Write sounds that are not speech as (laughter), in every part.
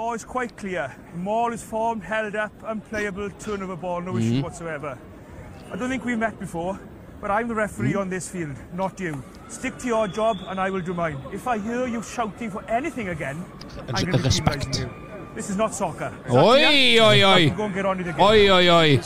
law is quite clear. The ball is formed, held up, unplayable, turnover ball, no issue mm-hmm. whatsoever. I don't think we've met before, but I'm the referee mm-hmm. on this field, not you. Stick to your job and I will do mine. If I hear you shouting for anything again, I'm going to be penalising you. This is not soccer. Oi, oi, oi! Oi, oi, oi.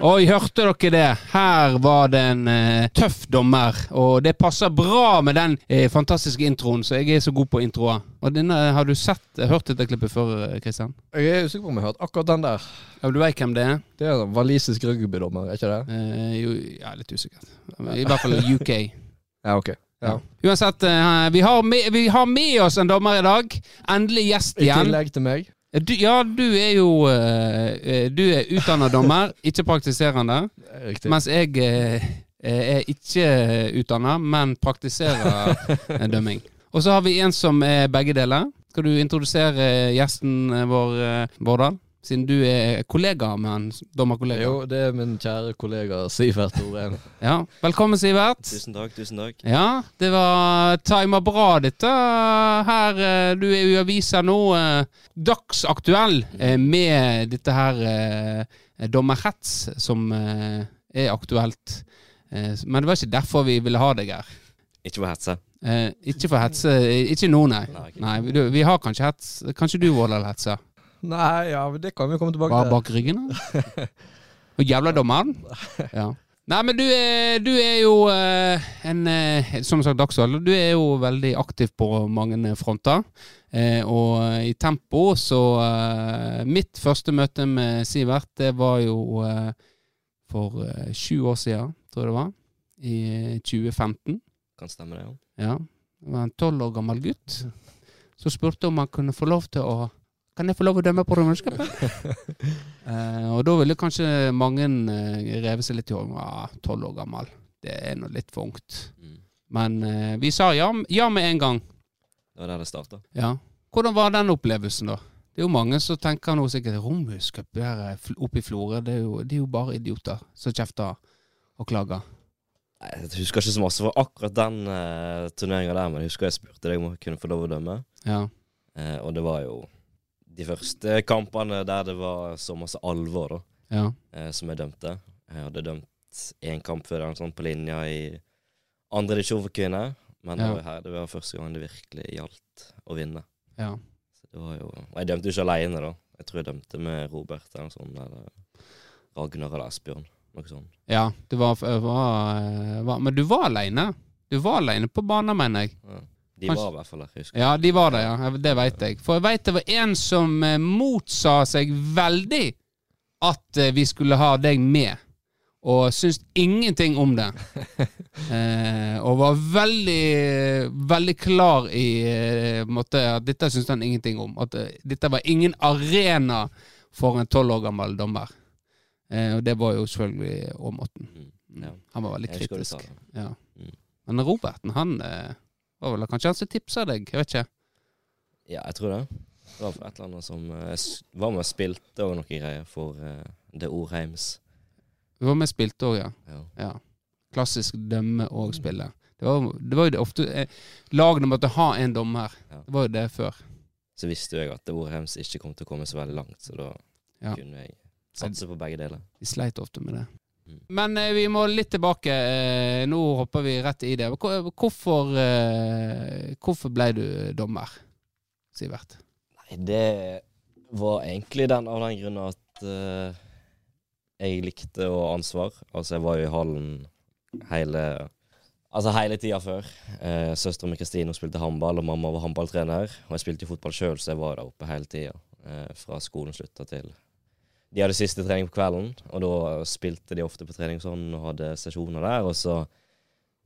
Oi, hørte dere det? Her var det en uh, tøff dommer, og det passer bra med den uh, fantastiske introen, så jeg er så god på introer. Og denne, Har du sett, hørt dette klippet før, Kristian? Christian? Jeg er usikker på om jeg har hørt akkurat den der. Ja, du vet hvem det er? Det er en walisisk rugbydommer, er ikke det? Eh, jo, ja, litt usikkert. I hvert fall UK. Ja, ok. Ja. Uansett, vi, har med, vi har med oss en dommer i dag. Endelig gjest igjen. I tillegg til meg. Du, ja, du er jo eh, eh, Du er utdanna dommer, (laughs) ikke praktiserende. Riktig. Mens jeg eh, er ikke utdanna, men praktiserer (laughs) eh, dømming. Og så har vi en som er begge deler. Skal du introdusere gjesten eh, vår, eh, Vårdal? Siden du er kollega med han, dommerkollega. Jo, det er min kjære kollega Sivert Oren. (laughs) Ja, Velkommen, Sivert. Tusen takk, tusen takk. Ja, det var timer bra, dette. Her, eh, du er jo i avisa nå, eh, dagsaktuell eh, med dette her dommerhets som er aktuelt. Men det var ikke derfor vi ville ha deg her. Ikke for hetse. Eh, ikke for hetse. Ikke nå, nei. Nei, nei vi, vi har kanskje hets. Kanskje du, Vårdal, hetser? Nei, ja, det kan vi komme tilbake Bare til. bak ryggen? da? (laughs) Og jævla dommeren? Ja. Nei, men du er, du er jo eh, en eh, Som sagt, Dagsvold, du er jo veldig aktiv på mange fronter. Eh, og i tempo så Mitt første møte med Sivert, det var jo for sju år siden, tror jeg det var. I eh, 2015. Kan stemme det, ja. Ja. Det var en tolv år gammel gutt som spurte om han kunne få lov til å Kan jeg få lov å dømme på Romerskapet? uh, (laughs) og da ville kanskje mange uh, reve seg litt i håret. Ja, tolv år gammel. Det er nå litt for ungt. Mm. Men uh, vi sa ja, ja med en gang. Det var der det starta. Ja. Hvordan var den opplevelsen, da? Det er jo mange som tenker nå sikkert Romhuscup oppe i Florø. Det, det er jo bare idioter som kjefter og klager. Jeg husker ikke så masse for akkurat den uh, turneringa der, men jeg husker jeg spurte deg om jeg kunne få lov å dømme. Ja. Uh, og det var jo de første kampene der det var så masse alvor, da, Ja. eh, som jeg dømte. Jeg hadde dømt én kamp før den sånn på linja i andre divisjon for kvinner, men det var her det var første gang det virkelig gjaldt å vinne. ja. Så det var jo, og jeg dømte jo ikke alene, da. Jeg tror jeg dømte med Robert eller noe sånt, eller Ragnar eller Asbjørn. Noe sånt. Ja, det var, var, var Men du var aleine? Du var aleine på banen, mener jeg. Ja. De Kanskje- var i hvert fall der, husker. Ja, de var det, ja. Det veit jeg. For jeg veit det var en som eh, motsa seg veldig at eh, vi skulle ha deg med, og syntes ingenting om det. (laughs) Eh, og var veldig, veldig klar i eh, måte, at dette syntes han ingenting om. At dette var ingen arena for en tolv år gammel dommer. Eh, og det var jo selvfølgelig Åmåten. Mm. Mm. Ja. Han var veldig kritisk. Ja. Mm. Men Roberten, han eh, var vel kanskje han som tipsa deg? Jeg vet ikke. Ja, jeg tror det. Det var for et eller annet som uh, var med og spilte og noen greier for uh, Det Orheims. Du var med og spilte òg, ja. Ja. ja. Klassisk dømme og spille. Det var, det var jo det ofte eh, Lagene måtte ha en dommer. Ja. Det var jo det før. Så visste jo jeg at The Orheims ikke kom til å komme så veldig langt, så da kunne jeg satse på begge deler. Vi sleit ofte med det. Men eh, vi må litt tilbake. Eh, nå hopper vi rett i det. Hvor- Hvorfor, eh, hvorfor ble du dommer, Sivert? Nei, det var egentlig den av den grunn at eh, jeg likte å ha ansvar. Altså, jeg var jo i hallen hele Altså hele tida før. Eh, Søstera mi Kristine spilte håndball, og mamma var håndballtrener. Og jeg spilte jo fotball sjøl, så jeg var der oppe hele tida. Eh, fra skolen slutta til De hadde siste trening på kvelden, og da spilte de ofte på trening sånn og hadde sesjoner der. Og så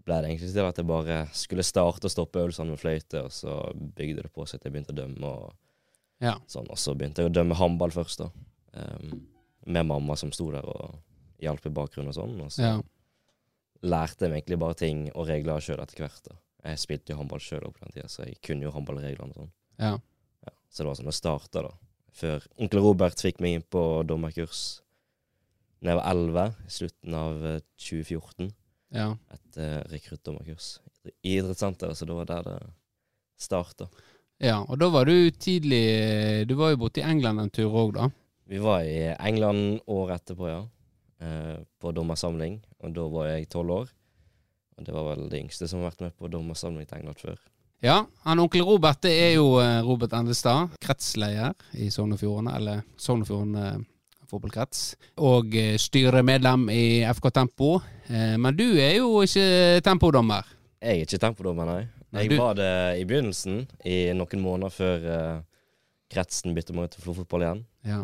ble det egentlig til at jeg bare skulle starte og stoppe øvelsene med fløyte, og så bygde det på seg at jeg begynte å dømme. og Ja. Sånn, og så begynte jeg å dømme håndball først, da. Um, med mamma som sto der og hjalp i bakgrunnen og sånn. Og så ja. lærte jeg egentlig bare ting og regler sjøl etter hvert. da. Jeg spilte jo håndball sjøl på den tida, så jeg kunne jo håndballreglene og sånn. ja. Ja. Så det var sånn det starta, da. Før onkel Robert fikk meg inn på dommerkurs da jeg var 11, i slutten av eh, 2014. ja. Et uh, rekruttdommerkurs i idrettssenteret, så det var der det starta. Ja, og da var du tidlig Du var jo borte i England en tur òg, da. Vi var i England året etterpå, ja. Eh, på dommersamling. Og da var jeg tolv år. Og det var vel det yngste som har vært med på dommersamling til England før. Ja, han onkel Robert det er jo eh, Robert Endestad, kretsleder i Sogn og Fjordane, eller Sogn og Fjordane eh, fotballkrets. Og eh, styremedlem i FK Tempo. Men du er jo ikke tempodommer. Jeg er ikke tempodommer, nei. Jeg var det i begynnelsen, i noen måneder før kretsen bytta meg ut til Florfotball igjen. Ja,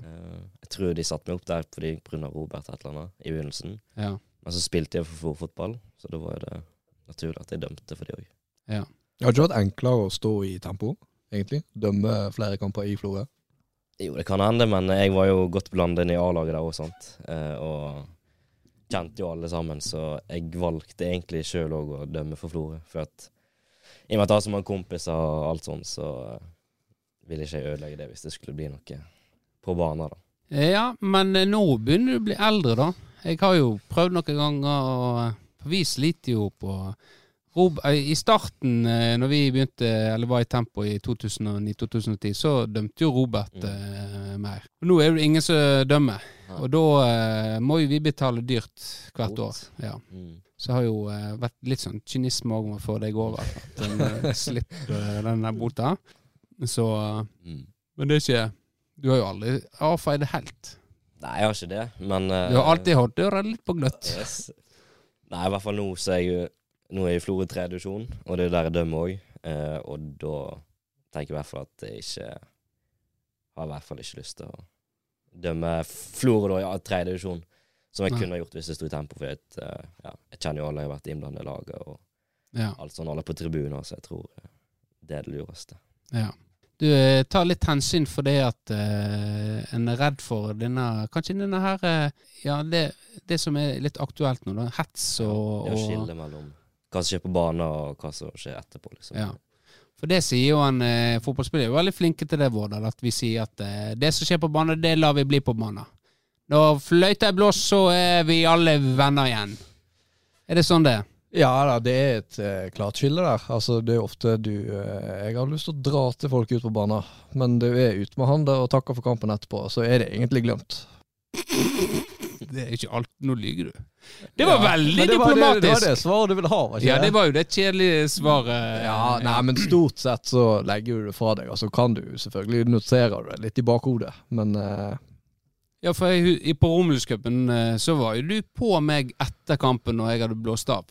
jeg tror de satte meg opp der pga. Robert et eller annet i begynnelsen. ja, Men så spilte jeg for Florfotball, så da var det naturlig at jeg dømte for de òg. ja. Det har ikke vært enklere å stå i tempo, egentlig. Dømme flere kamper i Florø. Jo, det kan hende, men jeg var jo godt blandet i A-laget der òg, sant. Eh, og kjente jo alle sammen, så jeg valgte egentlig sjøl òg å dømme for Florø. For at i og med at jeg har så mange kompiser og alt sånt, så ville ikke jeg ødelegge det hvis det skulle bli noe på banen, da. Eh, Ja, men eh, nå begynner du å bli eldre, da. Jeg har jo prøvd noen ganger, og eh, vi sliter jo på Rob eh, I starten, eh, når vi begynte, eller var i Tempo i 2009-2010, så dømte jo Robert Mm. eh, mer. Og nå er det ingen som dømmer, ja. og da må jo vi betale dyrt hvert år. Ja. Mm. Så har jo vært litt sånn kynisme òg om å få deg over. At en (laughs) slipper den der bota. Så Mm. Men det er ikke Du har jo aldri avfeid det helt. Nei, jeg har ikke det, men uh, Du har alltid holdt døra litt på gløtt. Yes. Nei, i hvert fall nå så er jeg jo Nå er jeg i Florø 3-divisjon, og det er der jeg dømmer òg. Eh, og da tenker jeg i hvert fall at jeg ikke Har i hvert fall ikke lyst til å dømme Florø da, ja, tredje divisjon. Som jeg Nei. kunne gjort hvis det sto i tempo. For jeg, eh, ja, jeg kjenner jo alle, jeg har vært innblandet i laget og Ja, alt sånn. Alle på tribuner, så jeg tror eh, det er det lureste. ja. Du eh, tar litt hensyn for det at uh, en er redd for denne Kanskje denne her uh, Ja, det, det som er litt aktuelt nå, da. Hets og, Det å skille mellom hva som skjer på banen, og hva som skjer etterpå, liksom. Ja. For det sier jo en eh, fotballspiller. er jo veldig flinke til det, Vårdal. At vi sier at eh, det som skjer på banen, det lar vi bli på banen. Når fløyta er blåst, så er vi alle venner igjen. Er det sånn det er? Ja da, det er et eh, klart skille der. Altså, det er ofte du eh, Jeg har lyst til å dra til folk ut på banen, men du er ute med han der og takker for kampen etterpå, så er det egentlig glemt. Det er ikke alt Nå lyver du. Det var Ja, veldig det var det- diplomatisk. Det var det svaret du ville ha, var ikke Ja, det var jo det kjedelige svaret. Ja, nei, men stort sett så legger du det fra deg. Og så kan du selvfølgelig notere det litt i bakhodet, men eh, Ja, for jeg, på Romulscupen eh, så var jo du på meg etter kampen når jeg hadde blåst av.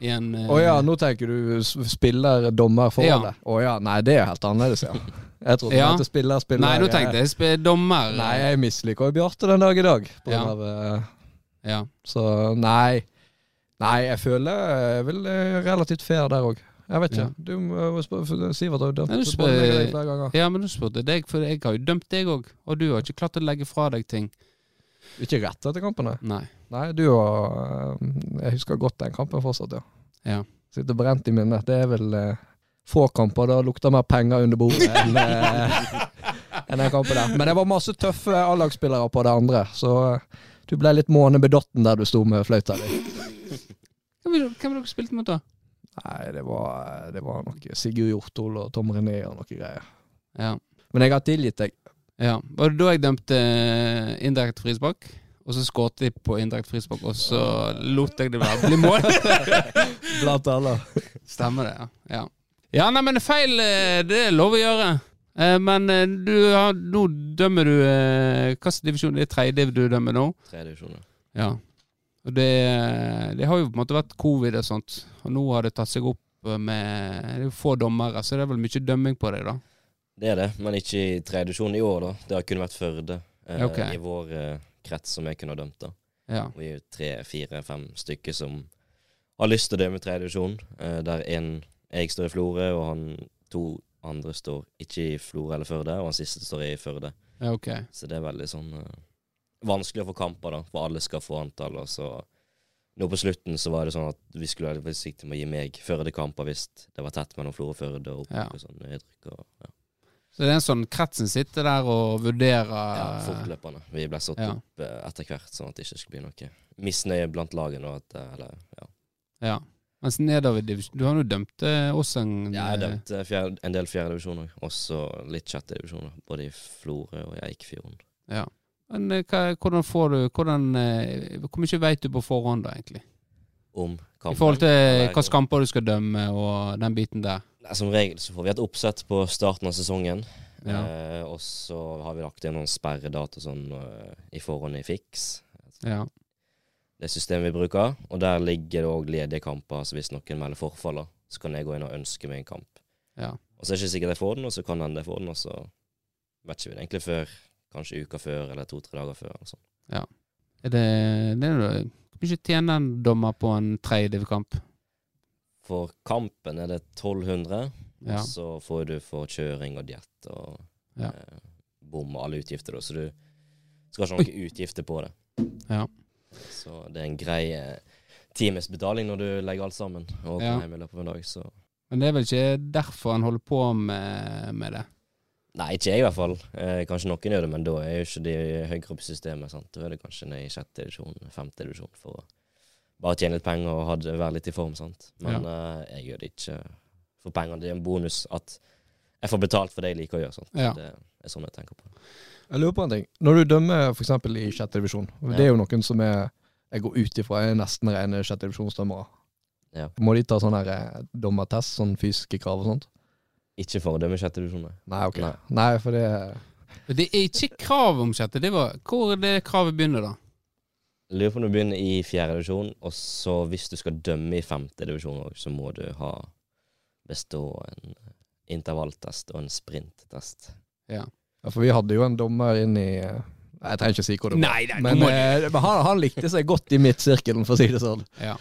I en eh, ja, nå tenker du spiller dommer foran Ja. Oh, ja, nei, det er helt annerledes, ja. Jeg trodde Ja. at spiller spiller Nei, nå tenkte jeg spe- dommer. Nei, jeg misliker jo Bjarte den dag i dag. På Ja. av, eh, Ja. så nei. Nei, jeg føler jeg er vel eh, relativt fair der òg. Jeg vet ikke. Ja. Du må spørre Sivert har jo dømt ja, du spør- deg flere ganger. ja, men du spurte deg, for jeg har jo dømt deg òg. Og du har ikke klart å legge fra deg ting. Ikke rett etter kampene. Nei. Nei, du har eh, Jeg husker godt den kampen fortsatt, ja. Ja. Sitter brent i minnet. Det er vel eh, få kamper det lukter mer penger under bordet (laughs) enn eh, en den kampen der. Men det var masse tøffe A-lagsspillere på det andre, så du ble litt månebedotten der du sto med fløyta di. Hvem har hvem dere spilte mot da? Nei, det var, det var noe Sigurd Hjortol og Tom René og noe greier. Ja. Men jeg har tilgitt deg. ja. Var det da jeg dømte eh, indirekte frispark? Og så skåret de på indirekte frispark, og så lot jeg det være (laughs) bli mål. (laughs) Blant alle. Stemmer det, ja. ja. Ja, nei, men feil, eh, det er lov å gjøre. Eh, Men du har, nå dømmer du Hvilken divisjon? Det er tredje du dømmer nå? Tredje divisjon. ja. Og det, det har jo på en måte vært covid og sånt, og nå har det tatt seg opp med Det er jo få dommere, så det er vel mye dømming på deg, da. Det er det, men ikke i tredje divisjon i år, da. Det har kun vært Førde eh, okay. i vår eh, krets som jeg kunne ha dømt. da. Ja. Vi er jo tre, fire, fem stykker som har lyst til å dømme tredje divisjon. Eh, der en jeg står i Florø, og han to andre står ikke i Florø eller Førde, og han siste står i Førde. ja, okay. Så det er veldig sånn eh, vanskelig å få kamper, da, for alle skal få antall. Og så nå på slutten så var det sånn at vi skulle være forsiktige med å gi meg Førde-kamper hvis det var tett mellom Florø og Førde og Ja. og sånn. Nedrykk og ja. Så det er en sånn kretsen sitter der og vurderer ja, fortløpende. Vi ble satt Ja. opp eh, etter hvert, sånn at det ikke skulle bli noe misnøye blant lagene. Eh, eller, ja. Ja. Mens nedover divisjon Du har jo dømt eh, oss en Ja, jeg har eh, dømt eh, fjerde, en del fjerdedivisjoner òg. Også litt sjettedivisjoner. Både i Florø og i Eikfjorden. Ja. Men eh, hva, hvordan får du hvordan, eh, Hvor mye vet du på forhånd, da, egentlig? Om kampen. I forhold til eller- hvilke kamper du skal dømme, og den biten der. Nei, Som regel så får vi et oppsett på starten av sesongen. Ja. Eh, og så har vi lagt inn noen sperredato sånn eh, i forhånd i Fiks. Ja. Det systemet vi bruker. Og der ligger det òg ledige kamper. Så hvis noen melder forfall, så kan jeg gå inn og ønske meg en kamp. ja. Og så er det ikke sikkert jeg får den, og så kan hende jeg får den, og så vet ikke vi det egentlig før kanskje uka før eller to-tre dager før. Eller sånn. Er det, det er Hvor mye tjener en dommer på en tredjedivisjonskamp? For kampen er det 1200, Ja. så får du for kjøring og diett og Ja. eh, bom og alle utgifter, da. Så du skal ikke ha noen utgifter på det. Ja. Så det er en grei eh, timesbetaling når du legger alt sammen og Ja. hjem i løpet av en dag. Så Men det er vel ikke derfor en holder på med, med det? Nei, ikke jeg i hvert fall. Eh, kanskje noen gjør det, men da er jo ikke de høyere oppe i systemet. sant? Da er det kanskje ned i sjette divisjon, femte divisjon, for å bare tjene litt penger og hadde, være litt i form. sant? Men eh, jeg gjør det ikke for penger. Det er en bonus at jeg får betalt for det jeg liker å gjøre. sant? Ja. Det er sånn jeg tenker på. Jeg lurer på en ting. Når du dømmer f.eks. i sjette divisjon, det er jo noen som er jeg går ut ifra er nesten rene sjette divisjonsdømmere. Ja. Må de ta sånn eh, dommertest, sånn fysiske krav og sånt? Ikke for å dømme sjette divisjon, nei. Nei, ok. Nei. Nei, for det Det er ikke krav om sjette. Det var, hvor er det kravet begynner, da? Lurer på om du begynner i fjerde divisjon, og så hvis du skal dømme i femte divisjon òg, så må du ha bestå en intervalltest og en sprinttest. Ja. Ja, for vi hadde jo en dommer inn i eh, Jeg trenger ikke si hvor det var. Nei, nei, Men må eh, men han, han likte seg godt i midtsirkelen, for å si det sånn. Ja.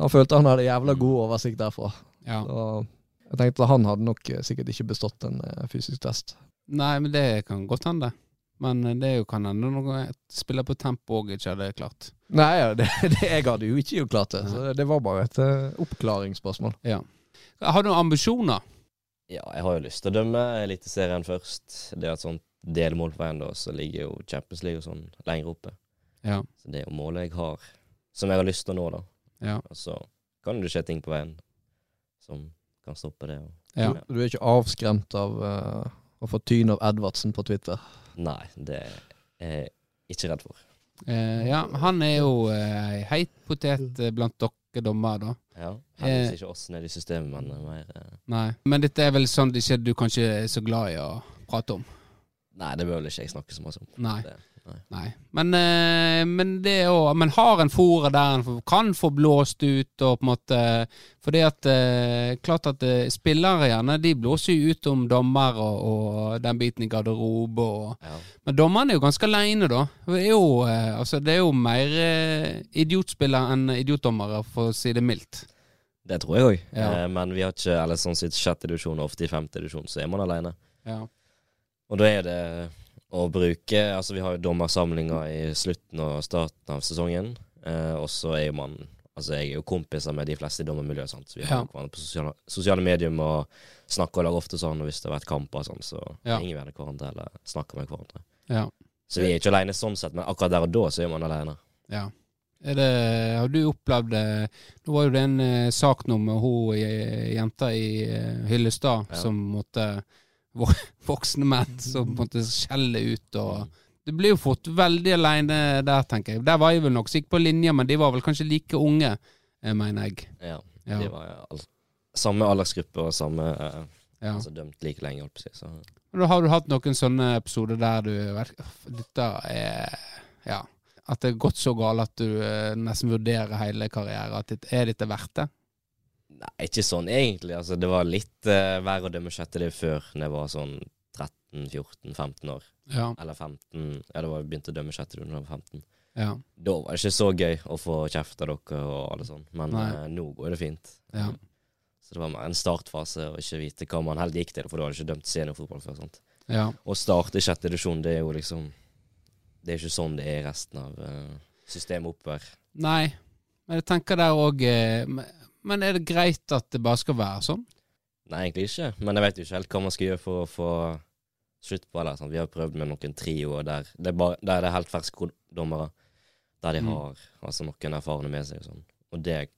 Han følte han hadde jævla god oversikt derfra. ja. Og jeg tenkte at han hadde nok eh, sikkert ikke bestått en eh, fysisk test. Nei, men det kan godt hende. Men eh, det er jo kan hende noe spiller på tempo òg ikke hadde klart. Nei, ja, det, (laughs) det, jeg hadde jo ikke klart det. Så det var bare et oppklaringsspørsmål. Har du noen ambisjoner? Ja, jeg har jo lyst til å dømme Eliteserien først. Det er et sånt delmål på veien, da, så ligger jo Champions League og sånn lenger oppe. Ja. Så det er jo målet jeg har, som jeg har lyst til å nå, da. Ja. Og så kan det skje ting på veien som kan stoppe det. Og, ja. Du er ikke avskremt av uh, å få tyn av Edvardsen på Twitter? Nei, det er jeg ikke redd for. Uh, ja, han er jo ei heit potet blant dere dommere, da. Ja. Heldigvis ikke oss nede i systemet, men mer uh... Nei. Men dette er vel sånn det ikke du kanskje er så glad i å prate om? Nei, det bør vel ikke jeg snakke så mye om. Nei. Det, nei. Men, eh, men det er Men har en fore der en kan få blåst ut, og på en måte Fordi at eh, Klart at eh, spillere gjerne De blåser jo ut om dommer og, og den biten i garderobe og Ja. Men dommeren er jo ganske aleine, da. Det er jo, altså, det er jo mer idiotspillere enn idiotdommere, for å si det mildt. Det tror jeg òg. Ja. Men vi har ikke Eller sånn sett sjette divisjon, ofte i femte divisjon, så er man alene. Ja. Og da er det å bruke Altså, vi har jo dommersamlinger i slutten og starten av sesongen. Eh, og så er jo man Altså, jeg er jo kompiser med de fleste i dommermiljøet, sant. Så vi har Ja. hverandre på sosiale, sosiale medier og snakker og lager ofte sånn, og hvis det har vært kamper og sånn, så Ja. ringer vi gjerne hverandre eller snakker med hverandre. Ja. Så vi er ikke alene sånn sett, men akkurat der og da så er man alene. ja. Det, har du opplevd det Nå var jo det en eh, sak nå med hun eh, jenta i eh, Hyllestad som måtte (laughs) Voksne menn som måtte skjelle ut og Det blir jo fort veldig aleine der, tenker jeg. Der var jeg vel nok sikkert på linje, men de var vel kanskje like unge, eh, mener jeg. Ja. Ja. De var all, samme aldersgruppe og samme uh, Ja. Altså dømt like lenge, holdt på å si. Men da har du hatt noen sånne episoder der du Dette er Ja. At det er gått så galt at du uh, nesten vurderer hele karrieren. At det, er dette verdt det? Nei, ikke sånn egentlig. Altså, det var litt uh, verre å dømme sjette div før, når jeg var sånn 13-14-15 år. Ja. Eller 15 Ja, det var jeg begynte å dømme sjette div da jeg var 15. Ja. Da var det ikke så gøy å få kjeft av dere og alle sånn, men eh, nå går det fint. Ja. Så det var mer en startfase å ikke vite hva man helt gikk til, for du hadde ikke dømt seniorfotball før. sant? ja. Å starte i sjette divisjon, det er jo liksom Det er ikke sånn det er i resten av uh, systemet oppover. Nei, men jeg tenker der òg Men er det greit at det bare skal være sånn? Nei, egentlig ikke, men jeg vet jo ikke helt hva man skal gjøre for å få slutt på det. Sånn. Vi har prøvd med noen trioer der det er, bare, der er helt ferske dommere. Der de Mm. har altså noen erfarne med seg og sånn. Og det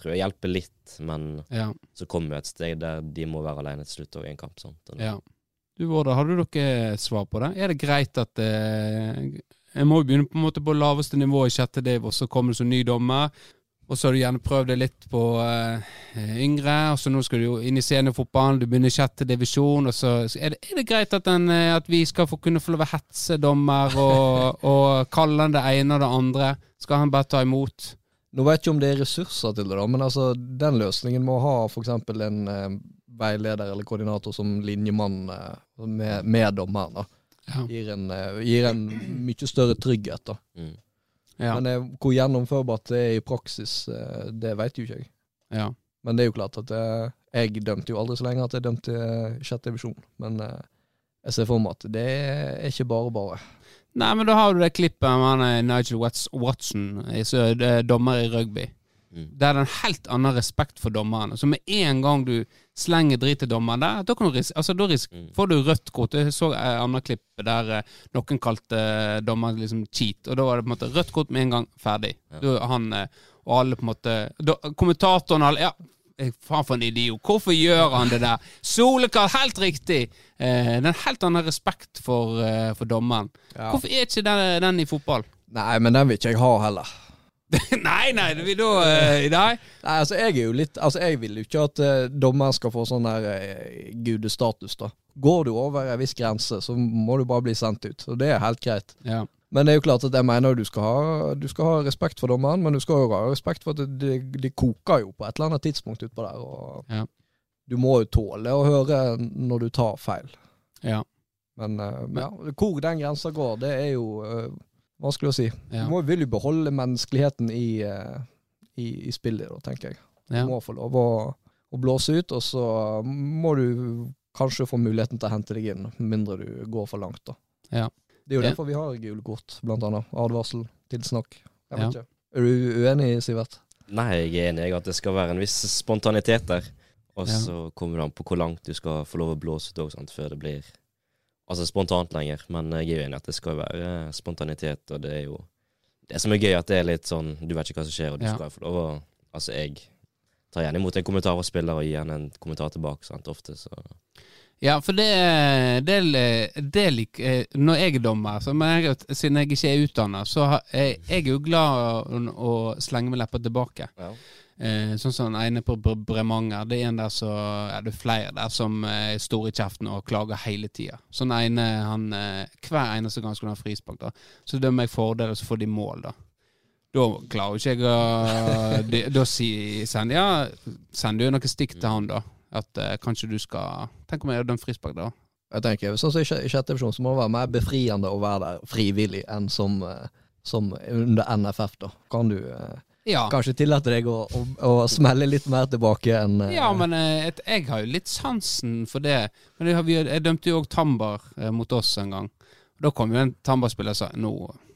tror jeg hjelper litt, men Ja. så kommer vi et steg der de må være alene til slutt og i en kamp. Sant? Ja. Du Vårda, har du noe svar på det? Er det greit at eh, Jeg må jo begynne på en måte på laveste nivå i sjette div, og så kommer det som ny dommer. Og så har du gjerne prøvd det litt på uh, yngre, og så nå skal du jo inn i seniorfotballen, du begynner i sjette divisjon, og så er det, er det greit at, den, eh, at vi skal få kunne få lov å hetse dommer og, (laughs) og kalle han det ene og det andre? Skal han bare ta imot? Nå vet jeg ikke om det er ressurser til det, da, men altså, den løsningen må ha f.eks. en uh, veileder eller koordinator som linjemann uh, med, med dommeren. da. Ja. Gir en, gir en mye større trygghet. da. Mm. Ja. Men det, hvor gjennomførbart det er i praksis, eh, det vet jo ikke jeg. ja. Men det er jo klart at eh, jeg dømte jo aldri så lenge at jeg dømte i sjette divisjon. Men eh, jeg ser for meg at det er ikke bare bare. Nei, men da har du det klippet med eh, Nigel Watson, eh, som er eh, dommer i rugby. Mm. Der er en helt annen respekt for dommerne. Så med en gang du slenger drit til dommeren der, da, kan du ris altså, da ris Mm. får du rødt kort. Jeg så et annet klipp der eh, noen kalte eh, dommeren liksom cheat, og da var det på en måte rødt kort med en gang, ferdig. Ja. Da, han, eh, og alle på en måte da, Kommentatoren og alle Ja, eh, faen for en idiot. Hvorfor gjør han det der? Solekall, helt riktig! Eh, det er en helt annen respekt for, eh, for dommeren. Hvorfor er ikke den, den i fotball? Nei, men den vil ikke jeg ha heller. (laughs) nei, nei, det vil da eh, Nei. Nei, altså jeg er jo litt Altså jeg vil jo ikke at uh, dommeren skal få sånn der uh, gudestatus, da. Går du over en viss grense, så må du bare bli sendt ut. Og det er helt greit. Ja. Men det er jo klart at jeg mener du skal ha, du skal ha respekt for dommeren, men du skal jo ha respekt for at det, de koker jo på et eller annet tidspunkt utpå der. Og Ja. du må jo tåle å høre når du tar feil. Ja. Men eh, ja, hvor den grensa går, det er jo uh, vanskelig å si. Ja. Du må, vil jo beholde menneskeligheten i, eh, i, i spillet, da, tenker jeg. Du Ja. må få lov å, å blåse ut, og så må du kanskje få muligheten til å hente deg inn, mindre du går for langt. da. Ja. Det er jo Ja. derfor vi har gule kort, blant annet. Advarsel, tilsnakk. Jeg vet Ja. ikke. Er du uenig, Sivert? Nei, jeg er enig i at det skal være en viss spontanitet der. Og Ja. så kommer det an på hvor langt du skal få lov å blåse ut òg, før det blir altså spontant lenger. Men jeg er jo enig i at det skal være spontanitet, og det er jo det som er gøy, at det er litt sånn Du vet ikke hva som skjer, og du Ja. skal få lov å Altså, jeg tar gjerne imot en kommentar og spiller, og gir gjerne en kommentar tilbake, sant, ofte, så Ja, for det, det, det lik, eh, Når jeg er dommer, så jeg, siden jeg ikke er utdannet, så har, jeg, er jo glad å, å slenge med leppa tilbake. ja. Eh, sånn som den ene på Bre- Bremanger. Det er en der så ja, det er flere der som eh, er store i kjeften og klager hele tida. Så den ene, han eh, Hver eneste gang skulle han ha frispark, da. Så dømmer jeg fordel, og så får de mål, da. Da klarer jo ikke jeg å (laughs) Da sier sender ja, sender jo noe stikk til han, da. At eh, kanskje du skal Tenk om jeg hadde dømt frispark, da. Jeg tenker, sånn som i sjette divisjon så må det være mer befriende å være der frivillig enn som, eh, som under NFF. da. Kan du eh, Ja. kanskje tillate deg å, å, å smelle litt mer tilbake enn eh, Ja, men eh, et, jeg har jo litt sansen for det. Men det har vi, jeg dømte jo òg Tambar eh, mot oss en gang. Da kom jo en Tambar-spiller og sa nå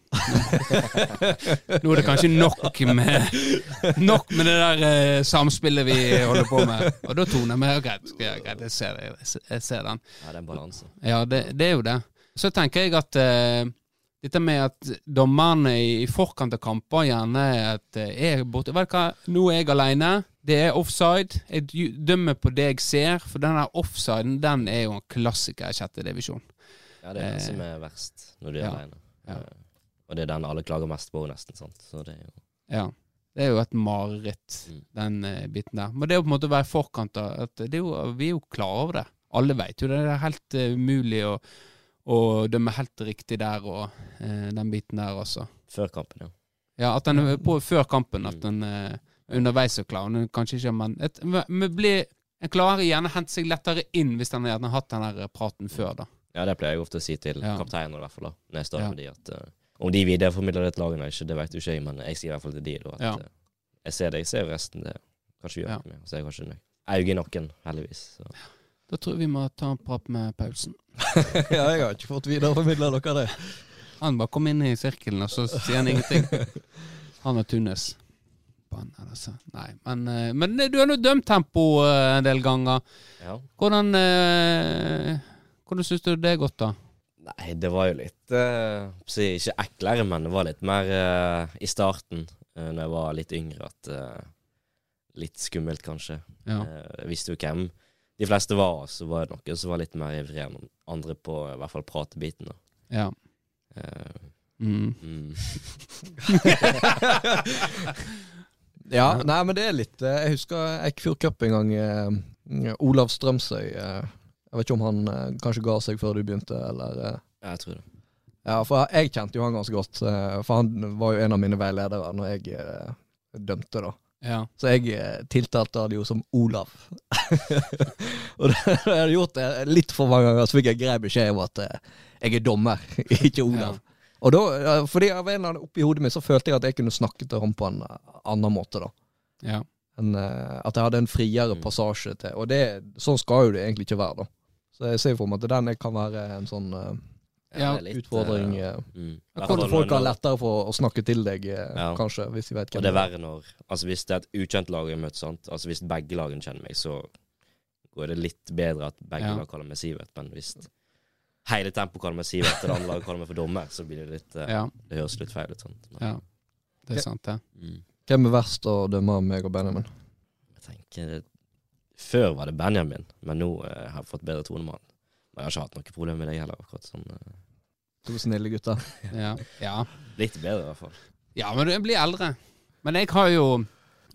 (laughs) Nå er det kanskje nok med Nok med det der eh, samspillet vi holder på med. Og da toner jeg med. Greit, greit jeg, ser, det, jeg jeg ser den. ja, det er en balanse. Ja, det, det er jo det. Så tenker jeg at eh, dette med at dommerne i, i forkant av kamper gjerne at eh, er borte Vet du hva, nå er jeg alene. Det er offside. Jeg dømmer på det jeg ser, for den offsiden den er jo en klassiker i sjette divisjon. Ja, det er Eh, som er verst når du er ja, alene. ja. Eh, Og det er den alle klager mest på, nesten. sant? Så det er jo Ja. Det er jo et mareritt, Mm. den eh, biten der. Men det er jo på en måte å være i forkant av at det jo, Vi er jo klar over det. Alle vet jo det. Det er helt eh, umulig å, å dømme helt riktig der og eh, den biten der også. Før kampen, ja. Ja, at den er på før kampen, at Mm. den eh, underveis er klar. Den kanskje ikke, men et, vi blir, En klarer gjerne å hente seg lettere inn hvis den har hatt den der praten før, da. Ja, det pleier jeg ofte å si til Ja. kapteinen i hvert fall da, når jeg står Ja. med de, at uh, om de videreformidler det til lagene eller ikke, det vet jo ikke jeg, men jeg sier i hvert fall til de da, at Ja. uh, jeg ser det, jeg ser resten, det kanskje gjør Ja. noe med, så jeg har ikke noe øye i nakken, heldigvis. Så. Da tror jeg vi må ta en prat med Paulsen. (laughs) ja, jeg har ikke fått videreformidla dere det. Han bare kom inn i sirkelen, og så sier han ingenting. (laughs) Han og Tunes. Altså. Nei, men, eh, men du har nå dømt tempo eh, en del ganger. Ja. Hvordan eh, Hvordan syns du det er gått, da? Nei, det var jo litt, eh, ikke eklere, men det var litt mer eh, i starten, eh, når jeg var litt yngre, at eh, litt skummelt, kanskje. Ja. Eh, Jeg visste jo hvem de fleste var, så var det noen som var litt mer ivrige enn andre på i hvert fall pratebiten. da. ja. Eh, Mm. mm. (laughs) Ja, nei, men det er litt eh, Jeg husker Eikfjord Cup en gang. eh, Olav Strømsøy. eh, Jeg vet ikke om han eh, kanskje ga seg før du begynte, eller eh, jeg tror det. Ja, for jeg kjente jo han ganske godt. For han var jo en av mine veiledere når jeg dømte, da. Ja. Så jeg eh, tiltalte han jo som Olav. (laughs) og (laughs) det, jeg hadde gjort det litt for mange ganger, så fikk jeg grei beskjed om at eh, jeg er dommer, (laughs) ikke Olav. Og da, fordi av en eller annen oppi hodet mitt så følte jeg at jeg kunne snakke til ham på en annen måte, da. Ja. En, eh, at jeg hadde en friere Mm. passasje til Og det, sånn skal jo det egentlig ikke være, da. Så jeg ser for meg at den kan være en sånn Ja, litt, utfordring. Uh, mm. Fall folk har lettere for å snakke til deg, eh, Ja. kanskje, hvis de vet Og det er verre når Altså Hvis det er et ukjent lag jeg møter, sant? Altså hvis begge lagene kjenner meg, så går det litt bedre at begge Ja. lag kaller meg Sivert. Men hvis hele tempoet kaller meg Sivert, og det andre laget kaller meg for dommer, så blir det litt uh, ja. Det høres litt feil ut. sant? Men, ja. Det er sant, det. mm, Hvem er verst å dømme av meg og Benjamin? jeg tenker Før var det Benjamin, men nå uh, har jeg fått bedre tone med han. Men jeg har ikke hatt noe problem med deg heller. akkurat sånn. eh, To snille gutter. (laughs) Ja. ja. Litt bedre, i hvert fall. Ja, men jeg blir eldre. Men jeg har jo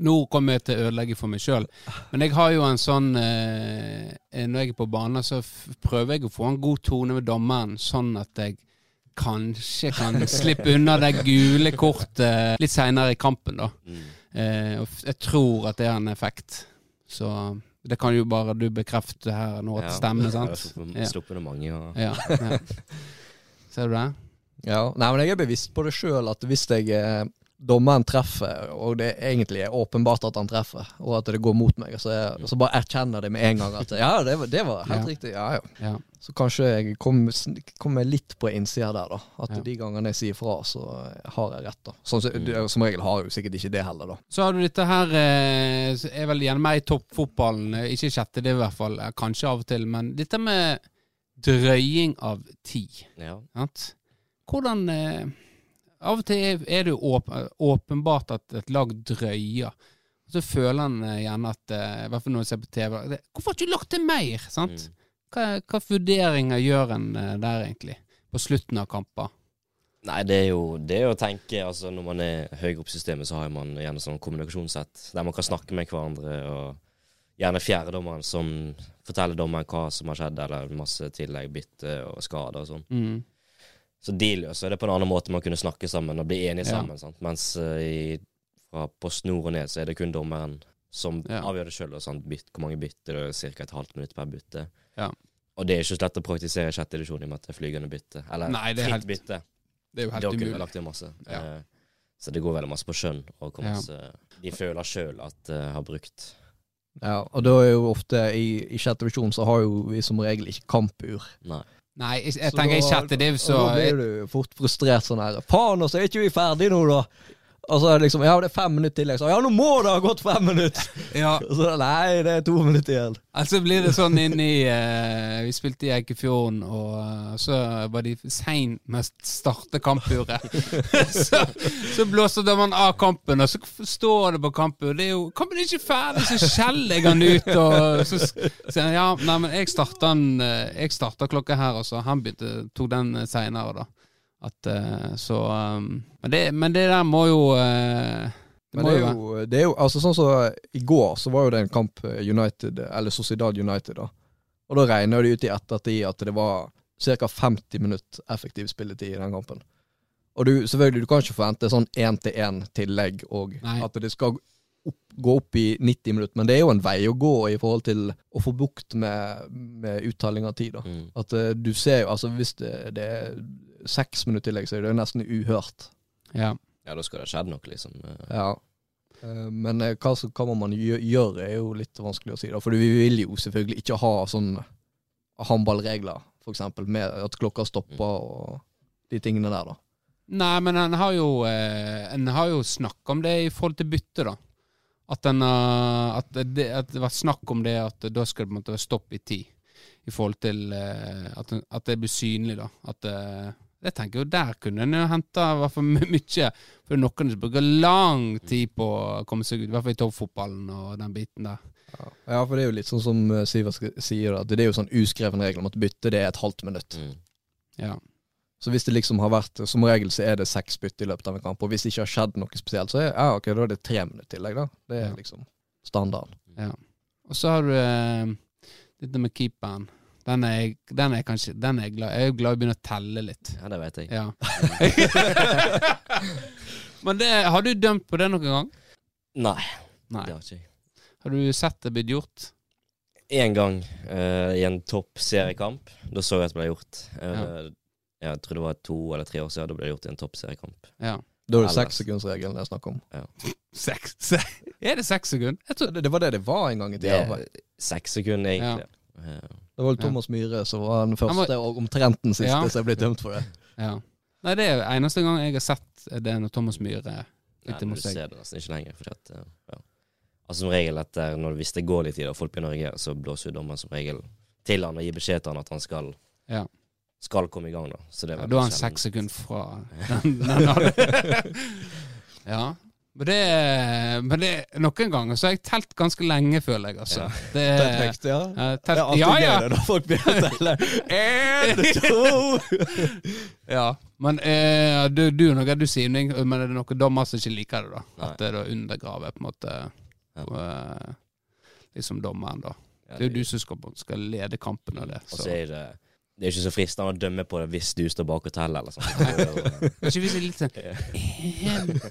Nå kommer jeg til å ødelegge for meg sjøl, men jeg har jo en sånn eh, Når jeg er på banen, så prøver jeg å få en god tone med dommeren, sånn at jeg kanskje kan (laughs) slippe unna det gule kortet litt seinere i kampen, da. Mm. Eh, og jeg tror at det har en effekt. Så det kan jo bare du bekrefte her nå at det stemmer, sant? Ja. sluppet det mange. Og, Ja, ja. (laughs) Ser du det? Ja, nei, men jeg er bevisst på det sjøl, at hvis jeg eh, dommeren treffer, og det egentlig er åpenbart at han treffer, og at det går mot meg, så, jeg, så bare erkjenner det med en gang at ja, det, var- det var helt Ja. riktig. Ja, ja. Ja. Så kanskje jeg kommer kom litt på innsida der, da. At Ja. de gangene jeg sier fra, så har jeg rett, da. Sånn, som- som regel har jeg jo sikkert ikke det heller, da. Så har du dette her eh, er vel igjen meg i toppfotballen, eh, ikke sjette det i hvert fall, eh, kanskje av og til, men dette med drøying av tid. ja. Hvordan eh, Av og til er- det jo åpenbart at et lag drøyer. Så føler han eh, gjerne at eh, I hvert fall når han ser på TV Hvorfor har du ikke lagt til mer? Sant? Mm. Hva, hva vurderinger gjør en eh, der, egentlig? På slutten av kamper? Nei, det er jo det er å tenke altså Når man er høyere opp i systemet, så har man gjerne sånn kommunikasjonssett der man kan snakke med hverandre, og gjerne fjerdedommeren som forteller dommeren hva som har skjedd, eller masse tillegg, bytte og skader og sånn. Mm. Så de løser det på en annen måte man kunne snakke sammen og bli enige Ja. sammen. Sant? Mens uh, i, fra på snor og ned så er det kun dommeren som Ja. avgjør det sjøl. Hvor mange bytter, det er ca. et halvt minutt per bytte. Ja. Og det er ikke så lett å praktisere i sjette divisjon i og med at det er flygende bytte. Eller Nei, det er fritt helt- bytte. Det er jo helt kunne vi umulig. lagt inn masse. Ja. Eh, så det går veldig masse på skjønn. Og Ja. masse de føler sjøl at de har brukt. Ja, og da er jo ofte i, i sjette divisjon så har jo vi som regel ikke kampur. Nei. Nei, jeg, jeg tenker i chatter div, så da blir du fort frustrert sånn her Faen, og så er ikke vi ferdig nå, da! Og så er det liksom Ja, det er fem minutter til. Liksom. ja, nå må det ha gått fem minutter! (laughs) Ja, Og så nei, det er to minutter igjen. altså blir det sånn inni eh, Vi spilte i Eikefjorden, og eh, så var de sein med å starte kampuret. (laughs) så, så blåser man av kampen, og så står det på kampuret Det er jo Kampen er ikke ferdig, så skjeller jeg han ut, og så sier han ja, nei, men jeg starta eh, Jeg starta klokka her, og så han begynte tok den seinere, da. At uh, så um, men, det, men det der må jo uh, det Men må det er jo, det er jo altså sånn som I går så var jo det en kamp eh, United, eller Sociedad United, da. Og da regner de ut i ettertid at det var ca. 50 minutter effektiv spilletid i den kampen. Og du, selvfølgelig, du kan ikke forvente sånn én-til-én-tillegg, og Nei. at det skal opp, gå opp i 90 minutter. Men det er jo en vei å gå i forhold til å få bukt med, med uttelling av tid. da. Mm. At uh, du ser jo, altså hvis det, det er seks minutter tillegg, så er det jo nesten uhørt. Ja. Ja, da skal det ha skjedd noe, liksom. Ja. Eh, Men eh, hva, så- hva må man gjør, gjøre, er jo litt vanskelig å si. da For vi vil jo selvfølgelig ikke ha sånn håndballregler, eksempel, med at klokka stopper og de tingene der, da. Nei, men en har jo eh, En har jo snakka om det i forhold til bytte, da. At, en, at, det, at det var snakk om det at da skal det på en måte være stopp i tid. I forhold til at, at det blir synlig, da. At Det tenker jo Der kunne en henta mye. For noen som bruker lang tid på å komme seg ut, i hvert fall i toppfotballen og den biten der. Ja, for det er jo litt sånn som eh, Sivert sier, at det er jo sånn uskreven regel om at bytte det er et halvt minutt. Mm. Ja. Så hvis det liksom har vært Som regel så er det seks bytte i løpet av en kamp, og hvis det ikke har skjedd noe spesielt, så er ja, okay, da er det tre minutter tillegg, da. Det er Ja. liksom standarden. Og så har du eh, dette med keeperen. Den er, den er kanskje den er glad, jeg er glad i å begynne å telle litt. Ja, det vet jeg. Ja. (laughs) Men det, har du dømt på det noen gang? Nei, Nei. det har ikke jeg. Har du sett det blitt gjort? En gang uh, i en topp seriekamp, da så jeg at det ble gjort. Eh, Jeg tror det var to eller tre år siden da ble det gjort i en topp seriekamp. Ja. Da er det sekssekundsregelen det jeg snakker om. Ja. Seks se- Er det seks sekunder? Jeg tror, Det, det var det det var en gang i tida. er seks sekunder, egentlig. Eh, Det var vel Thomas Myhre som var den første, og omtrent den siste, Ja. som er blitt dømt for det. ja. Nei, det er eneste gang jeg har sett det når Thomas Myhre Nei, men du ser det nesten ikke lenger. Fordi at, eh, ja. Altså Som regel etter når hvis det går litt tid og folk begynner å reagere, så blåser jo dommeren som regel til han og gir beskjed til han at han skal Ja. Skal komme i gang, da. Så det er Ja, da er han seks sekunder fra den, den. (laughs) Ja. Men det, men det Noen ganger så har jeg telt ganske lenge, føler jeg, altså. Ja. Det Det, er høyt, ja. Telt, Det er alltid ja, ja. gøy når folk begynner å telle. En, (laughs) to ja. Men eh, du, du, noe du sier, men er det noen dommer som ikke liker det, da. Nei. At det da undergraver på en måte eh, liksom dommeren, da. Det er jo du som skal, skal lede kampen av det. Og Så. så er det Det er ikke så fristende å dømme på det hvis du står bak og teller, eller sånn. (laughs) Så, Kanskje hvis det er litt sånn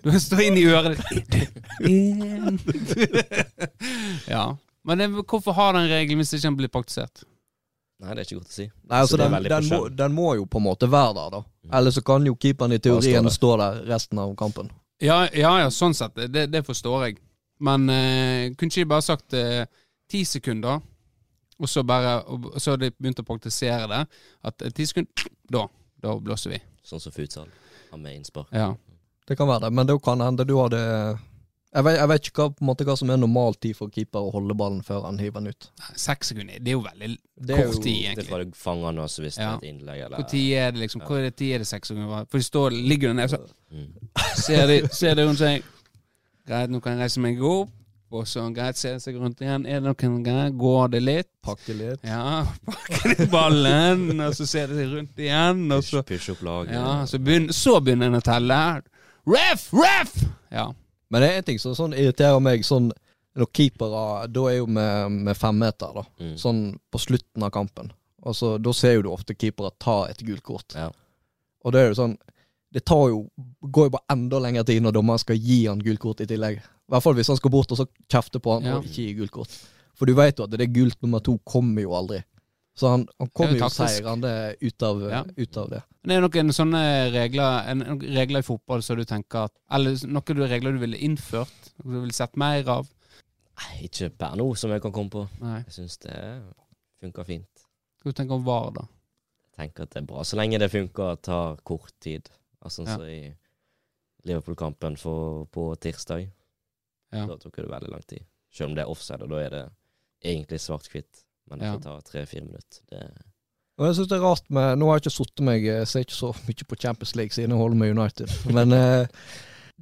Du står inn i øret ditt. (laughs) Ja. Men det, hvorfor har den regelen hvis det ikke blir praktisert? Nei, det er ikke godt å si. Nei, altså den, den, må, den må jo på en måte være der, da. Mm. Eller så kan jo keeperen i teorien stå der resten av kampen. Ja, ja, ja sånn sett. Det, det forstår jeg. Men uh, kunne ikke de bare sagt eh, ti sekunder, og så bare og, og så har de begynt å praktisere det? At ti sekunder, da, da blåser vi. Sånn som futsal. Har med innspark. Ja. Det kan være det, men det kan hende du hadde Jeg vet, jeg vet ikke hva, på en måte, hva som er normal tid for keeper å holde ballen før han hiver den ut. Seks sekunder, det er jo veldig Det er kort tid, Det er egentlig. fra du fanger den også, hvis det er et innlegg, eller Hvor tid er det liksom? Hvor er det tid er det seks sekunder? For de står, ligger der nede, så mm. ser de, ser de rundt seg. Greit, nå kan jeg reise meg opp. Og så greit, se seg rundt igjen. Er det noen greier? Går det litt? Pakke litt. Ja, (laughs) pakke litt ballen, og så ser de seg rundt igjen, og så Push, push opp laget. Ja, så begynner, så begynner en å telle. Ref! Ref! Ja. Men det er en ting som sånn irriterer meg, sånn når keepere Da er jo med, med femmeter, da. Mm. Sånn på slutten av kampen. Altså, Da ser jo du ofte keepere ta et gult kort. Ja. Og det er jo sånn Det tar jo går jo bare enda lengre tid når dommeren skal gi han gult kort i tillegg. I hvert fall hvis han skal bort og så kjefte på han Ja. og ikke gi gult kort. For du vet jo at det gult nummer to kommer jo aldri. Så han, han kommer er jo seirende ut, av- Ja. ut av det. Men det er noen sånne regler en, noen regler i fotball som du tenker at Eller noen regler du ville innført? Du ville sett mer av? Nei, ikke per nå, som jeg kan komme på. Nei. Jeg syns det funker fint. Hva du tenker om VAR, da? Jeg tenker at det er bra. Så lenge det funker, tar kort tid. Altså Ja. sånn som i Liverpool-kampen på tirsdag. Ja. Da tok det veldig lang tid. Selv om det er offside, og da er det egentlig svart-hvitt. Men det Ja. tar ta tre-fire minutter. Det, Og jeg synes det er rart med Nå har jeg ikke sittet meg Jeg ser ikke så mye på Champions League siden jeg holder med United. (laughs) Men eh,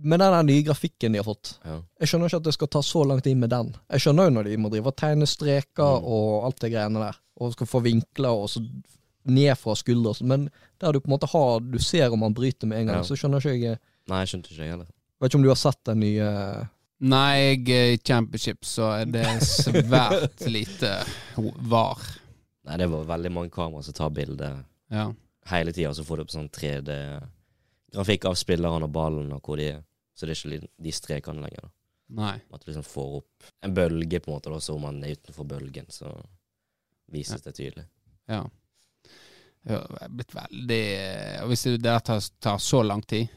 med den nye grafikken de har fått ja. Jeg skjønner ikke at det skal ta så lang tid med den. Jeg skjønner jo når de må drive og tegne streker Mm. og alt det greiene der, og skal få vinkler og så ned fra skulder, men der du på en måte har Du ser om han bryter med en gang, Ja. så skjønner ikke jeg Nei, jeg skjønte ikke jeg heller. Vet ikke om du har sett den nye Nei, i championship, så er det svært (laughs) lite VAR. Nei, det var veldig mange kameraer som tar bilde Ja. hele tida, så får du opp sånn 3D-grafikk av spillerne og ballen og hvor de er. Så det er ikke de strekene lenger. da. Nei. At du liksom får opp en bølge, på en måte, da, så om man er utenfor bølgen, så vises det tydelig. Ja. Ja, det er blitt veldig og Hvis det tar, tar så lang tid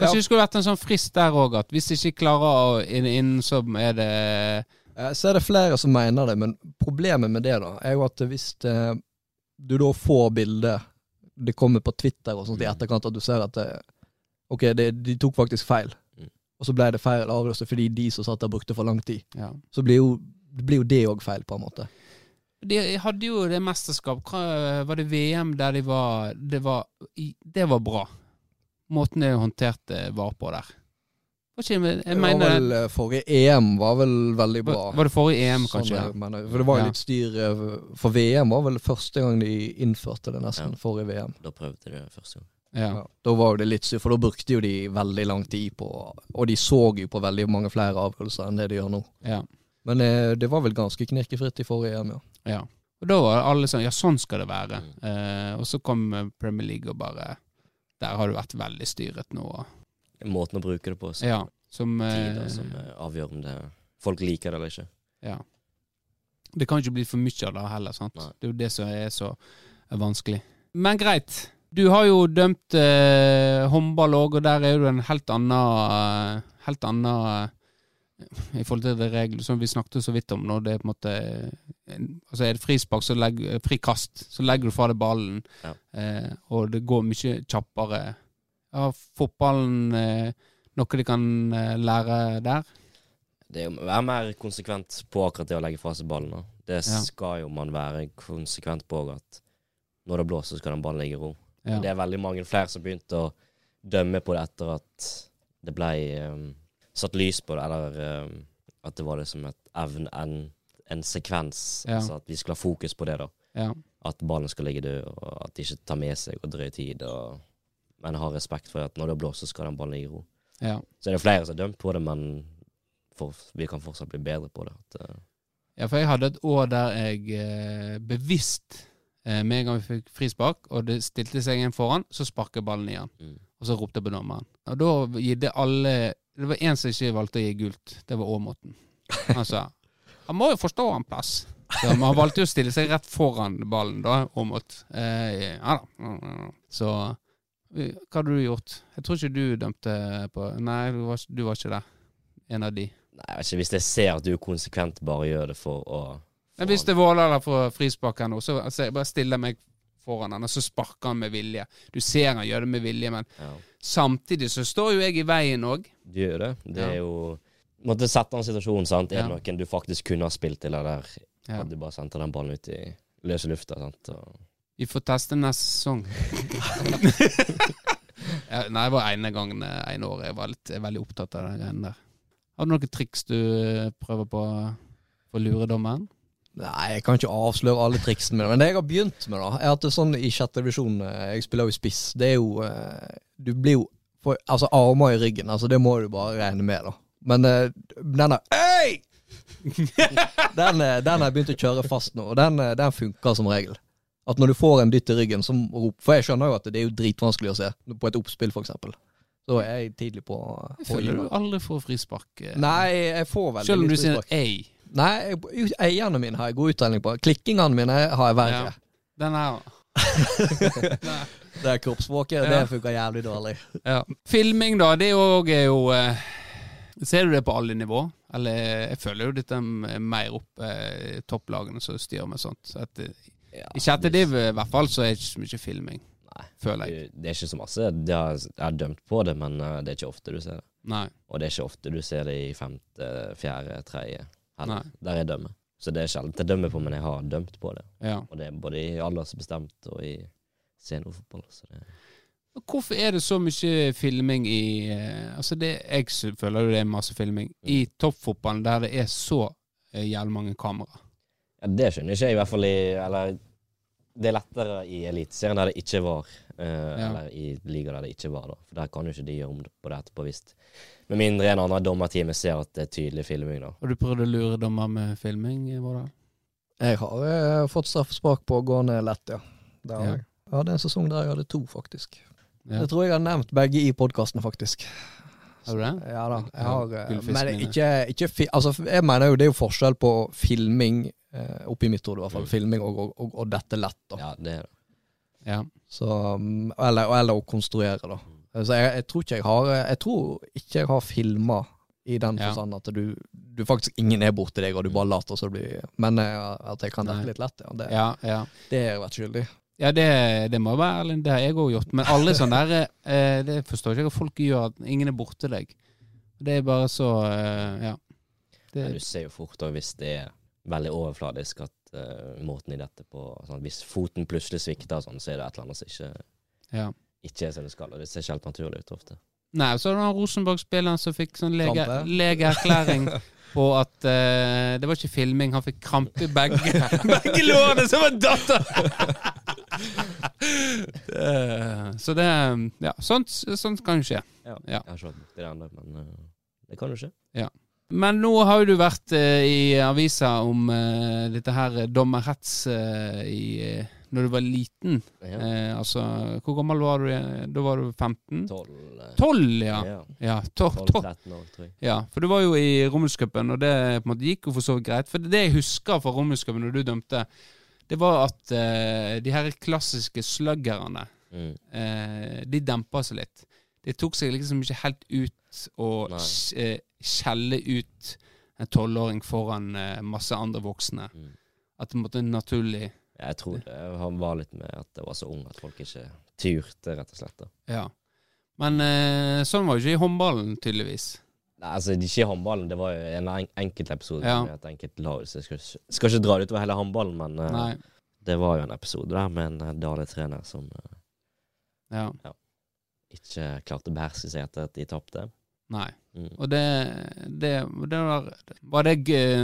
Kanskje Ja. det skulle vært en sånn frist der òg, at hvis de ikke klarer å inn, inn så er det Jeg ser det flere som mener det, men problemet med det da er jo at hvis det, du da får bildet Det kommer på Twitter og sånt i Mm. etterkant at du ser at det, Ok, det, de tok faktisk feil. Mm. Og så ble det feil avgjørelse fordi de som satt der, brukte for lang tid. Ja. Så blir jo, det blir jo det òg feil, på en måte. De hadde jo det mesterskap hva, Var det VM der de var Det var, det var bra. Måten de håndterte var på der. Jeg, jeg Det var vel, eh, forrige EM var vel veldig bra. var, det forrige EM, Sånn kanskje? jeg mener. For det var jo Ja. litt styr eh, For VM var vel første gang de innførte det, nesten. Ja. Forrige VM. Da prøvde de det første gang. Ja. Ja. Da var det litt styr, for da brukte jo de veldig lang tid på Og de så jo på veldig mange flere avgjørelser enn det de gjør nå. ja. Men eh, det var vel ganske knirkefritt i forrige EM, ja. Ja. Og da var alle sånn Ja, sånn skal det være. Mm. Eh, og så kom eh, Premier League og bare Der har det vært veldig styret nå. Måten å bruke det på, Som, Ja. Som eh, tider som eh, avgjør om det folk liker det eller ikke. Ja. Det kan ikke bli for mye av det heller, sant. Nei. Det er jo det som er så vanskelig. Men greit. Du har jo dømt eh, håndball òg, og der er jo en helt annen eh, Helt annen eh, I forhold til det regler som vi snakket så vidt om nå. Det er på en måte Altså er det frispark, så legger frikast, så legger du fra deg ballen, Ja. eh, og det går mye kjappere. Har fotballen eh, noe de kan eh, lære der? Det er å være mer konsekvent på akkurat det å legge fra seg ballen. da. Det Ja. skal jo man være konsekvent på at når det blåser, så skal den ballen ligge i ro. Det er veldig mange flere som begynte å dømme på det etter at det ble um, satt lys på det, eller um, at det var liksom et evne, en, en sekvens. Ja. Altså at vi skulle ha fokus på det, da. Ja. At ballen skal ligge død, og at de ikke tar med seg og drøyer tid. Og, men har respekt for at når det blåser, skal den ballen ligge i ro. ja. Så er det flere som er dømt på det, men for, vi kan fortsatt bli bedre på det. At, uh, Ja, for jeg hadde et år der jeg eh, bevisst eh, Med en gang vi fikk frispark, og det stilte seg en foran, så sparket ballen i han. mm. Og så ropte jeg på dommeren. Og da gitt alle Det var én som ikke valgte å gi gult. Det var Åmåten. Han sa Han må jo forstå en plass. Så Han valgte jo å stille seg rett foran ballen, da, Aamodt. Eh, ja da. Så eh, hva hadde du gjort? Jeg tror ikke du dømte på Nei, du var, du var ikke der. En av de. Nei, jeg vet ikke, Hvis jeg ser at du konsekvent bare gjør det for å Men hvis det er der får frispark her nå, så altså, jeg bare stiller jeg meg foran han, og så sparker han med vilje. Du ser han gjør det med vilje, men ja, samtidig så står jo jeg i veien òg. Du gjør det. Det Ja. er jo Måtte sette en situasjon, sant. Er det noen du faktisk kunne ha spilt til, eller hadde du bare sendt den ballen ut i løse lufta? sant? Og, Vi får teste neste sesong. nei, det var ene gangen eh, ene året jeg var litt, jeg veldig opptatt av den greien der. Har du noen triks du eh, prøver på for å lure dommeren? Nei, jeg kan ikke avsløre alle triksene mine. Men det jeg har begynt med, da, er at det er sånn i sjette divisjon eh, Jeg spiller jo spiss. Det er jo eh, Du blir jo for, Altså, armer i ryggen, altså det må du bare regne med, da. Men denne Øy! (laughs) den, eh, den har jeg begynt å kjøre fast nå, og den, eh, den funker som regel. At når du får en dytt i ryggen, så rop For jeg skjønner jo at det er jo dritvanskelig å se på et oppspill, eksempel. Så er jeg tidlig på, Jeg føler du aldri får frispark. eh. Nei, jeg får veldig Selv om du sier ei. Nei, eierne mine har jeg god uttelling på. Klikkingene mine har jeg verre. Ja. Den her (laughs) Det er kroppsspråket, Ja. det funker jævlig dårlig. Ja. Filming, da. Det òg er jo eh, Ser du det på alle nivå? Eller jeg føler jo dette er mer opp eh, topplagene som styrer med sånt. Så at, eh, ja, I sjette det- div i hvert fall så er det ikke så mye filming, Nei, føler jeg. det, er ikke så masse. Det har, jeg har dømt på det, men eh, det er ikke ofte du ser det. Nei. Og det er ikke ofte du ser det i femte, fjerde, tredje. Heller. Der jeg dømmer. Så det er sjelden jeg dømmer på, men jeg har dømt på det. Ja. Og det er både i aldersbestemt og i seniorfotball. Så det, Hvorfor er det så mye filming i eh, Altså det, Jeg føler jo det er masse filming i toppfotballen der det er så eh, jævlig mange kamera. ja, det skjønner ikke jeg, i hvert fall i Eller det er lettere i Eliteserien der det ikke var. eh, Eller i liga der det ikke var, da. For der kan jo ikke de gjøre om på det etterpå, hvis Med mindre en annen dommerteamet ser at det er tydelig filming, da. Har du prøvd å lure dommer med filming? Vårdal? Jeg har eh, fått straffespark på å gå ned lett, ja. Det har Ja. jeg. Jeg hadde en sesong der jeg hadde to, faktisk. Ja. Det tror jeg har nevnt begge i podkasten, faktisk. Har du det? Ja da. Jeg har, eh, men ikke, ikke fi, Altså, jeg mener jo det er jo forskjell på filming, eh, oppi mitt hode i hvert fall, Mm. filming og, og, og, og dette lett, da. Ja, det er det. Ja. Så, um, eller, eller å konstruere, da. Så jeg, jeg tror ikke jeg har Jeg tror ikke jeg har filma i den Ja. forstand at du, du faktisk ingen er borti deg, og du bare later som du blir Men eh, at jeg kan dette litt lett, ja. Det, ja, ja. det har jeg vært skyldig. Ja, det, det må være ærlig. Det har jeg òg gjort. Men alle sånne der eh, Det forstår ikke jeg at folk gjør, at ingen er borte deg. Det er bare så eh, Ja. Men du ser jo fort òg hvis det er veldig overfladisk, at uh, måten i dette på. Sånn, hvis foten plutselig svikter, sånn, så er det et eller annet som ikke, Ja. Ikke er som det skal. Og det ser ikke helt naturlig ut ofte. Nei, så er det han Rosenborg-spilleren som fikk sånn lege, legeerklæring (laughs) på at uh, Det var ikke filming, han fikk krampe i begge, (laughs) begge lårene som en datter! (laughs) Så det Ja, sånt, sånt kan jo skje. Ja. Ja. Jeg har ikke det ennå, men uh, det kan jo skje. Ja. Men nå har jo du vært uh, i avisa om dette her dommerhets i Når du var liten. Ja. Eh, altså, hvor gammel var du? Da var du 15? 12, eh, 12, ja. ja. Ja, to- to- 12-13 år, tror jeg. Ja, for du var jo i Romerscupen, og det på en måte gikk jo for så vidt greit. For det jeg husker fra Romerscupen, når du dømte, det var at eh, de her klassiske sluggerne, Mm. eh, de dempa seg litt. Det tok seg liksom ikke helt ut å eh, skjelle ut en tolvåring foran eh, masse andre voksne. Mm. At det måtte naturlig Jeg tror det han var litt med at det var så ung at folk ikke turte, rett og slett. da. Ja. Men eh, sånn var jo ikke i håndballen, tydeligvis. Nei, altså Ikke i håndballen, det var jo en en enkeltepisode Ja. med et enkelt lag. Så jeg skal, skal ikke dra det utover hele håndballen, men eh, det var jo en episode der med en eh, Dale-trener som eh, Ja. ikke klarte å beherske seg etter at de tapte. Nei. Mm. Og det, det, det var, var det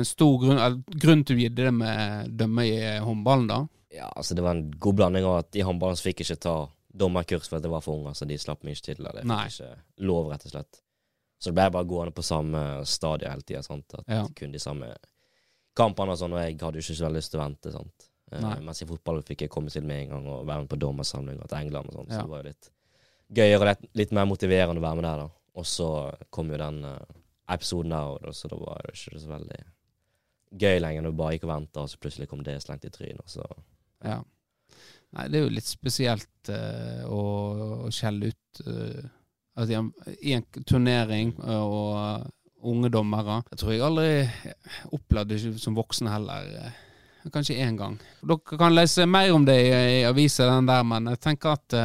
stor grunn, grunn til å gi det med dømme i håndballen, da? Ja, altså Det var en god blanding av at i håndballen så fikk jeg ikke ta dommerkurs for at jeg var for ung. Altså De slapp meg ikke til. Eller jeg Nei. fikk ikke lov, rett og slett. Så det ble bare gående på samme stadie hele tida. At Ja. kun de samme kampene og sånn, og jeg hadde jo ikke så veldig lyst til å vente. sant? Eh, Nei. mens i fotball fikk jeg komme til med en gang og være med på dommersamlinger til England og sånn. Ja. Så det var jo litt gøyere og litt, litt mer motiverende å være med der, da. Og så kom jo den eh, episoden der, og så da var det ikke så veldig gøy lenger når du bare gikk og venta, og så plutselig kom det slengt i trynet. så Ja. Nei, det er jo litt spesielt uh, å, å skjelle ut uh, altså, i en, turnering uh, og unge dommere Jeg tror jeg aldri opplevde det som voksen heller. Kanskje én gang. Dere kan lese mer om det i, i avisa, den der, men jeg tenker at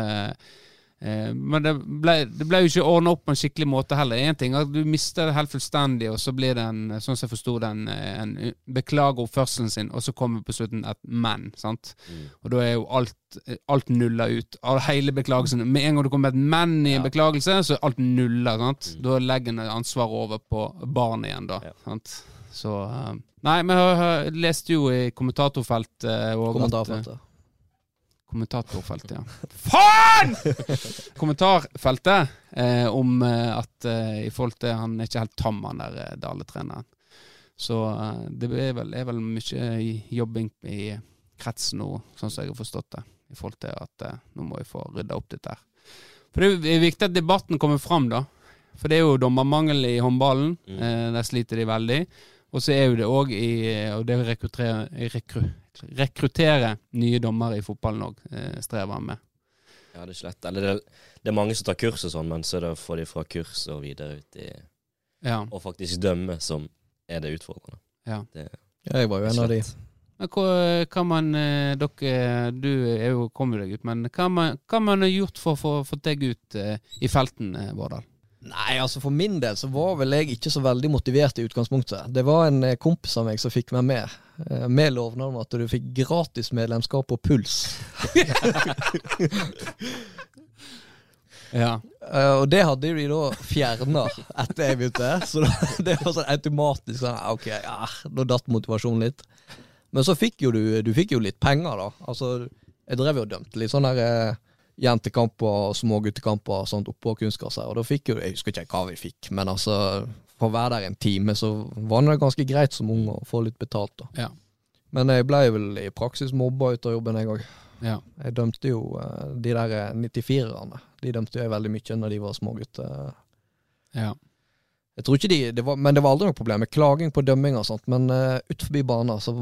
Men det ble, det ble jo ikke ordna opp på en skikkelig måte heller. Én ting er at du mister det helt fullstendig, og så blir det en, sånn som jeg forsto den, eh, en beklager oppførselen sin, og så kommer på slutten et men. sant? mm. Og da er jo alt, alt nulla ut. Av hele beklagelsen. Med en gang det kommer et men i en Ja. beklagelse, så er alt nulla. sant? Mm. Da legger en ansvaret over på barnet igjen, da. Ja. sant? Så eh, Nei, vi jeg, leste jo i kommentatorfeltet Kommentarfeltet. Kommentatorfeltet, ja. Faen! Kommentarfeltet eh, om eh, at eh, i forhold til Han er ikke helt tam, han der eh, Dale-treneren. Så eh, det er vel, er vel mye jobbing i kretsen nå, sånn som jeg har forstått det. I forhold til at eh, nå må vi få rydda opp dette her. For det er viktig at debatten kommer fram, da. For det er jo dommermangel i håndballen. Mm. Eh, der sliter de veldig. Og så er jo det òg i Og det å rekruttere, rekru, rekruttere nye dommere i fotballen òg, eh, strever han med. Ja, det er ikke lett. Eller det, det er mange som tar kurs og sånn, men så er det får de fra kurs og videre ut i Ja. Og faktisk dømme som er det utfordrende. ja. Det ja Jeg var jo en av de. Men hva kan man eh, Dere, du er jo, kom jo deg ut, men hva man, hva man har gjort for å få deg ut eh, i felten, Vårdal? Nei, altså for min del så var vel jeg ikke så veldig motivert i utgangspunktet. Det var en eh, kompis av meg som fikk meg med, eh, med lovnad om at du fikk gratis medlemskap på Puls. (laughs) Ja. Eh, og det hadde de da fjerna etter jeg begynte. Så (laughs) det var sånn automatisk sånn Ok, ja, da datt motivasjonen litt. Men så fikk jo du Du fikk jo litt penger, da. Altså, jeg drev jo og dømte litt sånn der, jentekamper og småguttekamper og sånt oppå kunstgresset. Og da fikk jo Jeg husker ikke hva vi fikk, men altså For å være der en time, så var det ganske greit som ung å få litt betalt, da. Ja. Men jeg ble vel i praksis mobba ut av jobben, jeg òg. ja. Jeg dømte jo eh, de der eh, 94-erne. De dømte jeg veldig mye når de var smågutter. ja. Jeg tror ikke de, det var, Men det var aldri noe problem med klaging på dømming og sånt. Men uh, ut forbi banen, så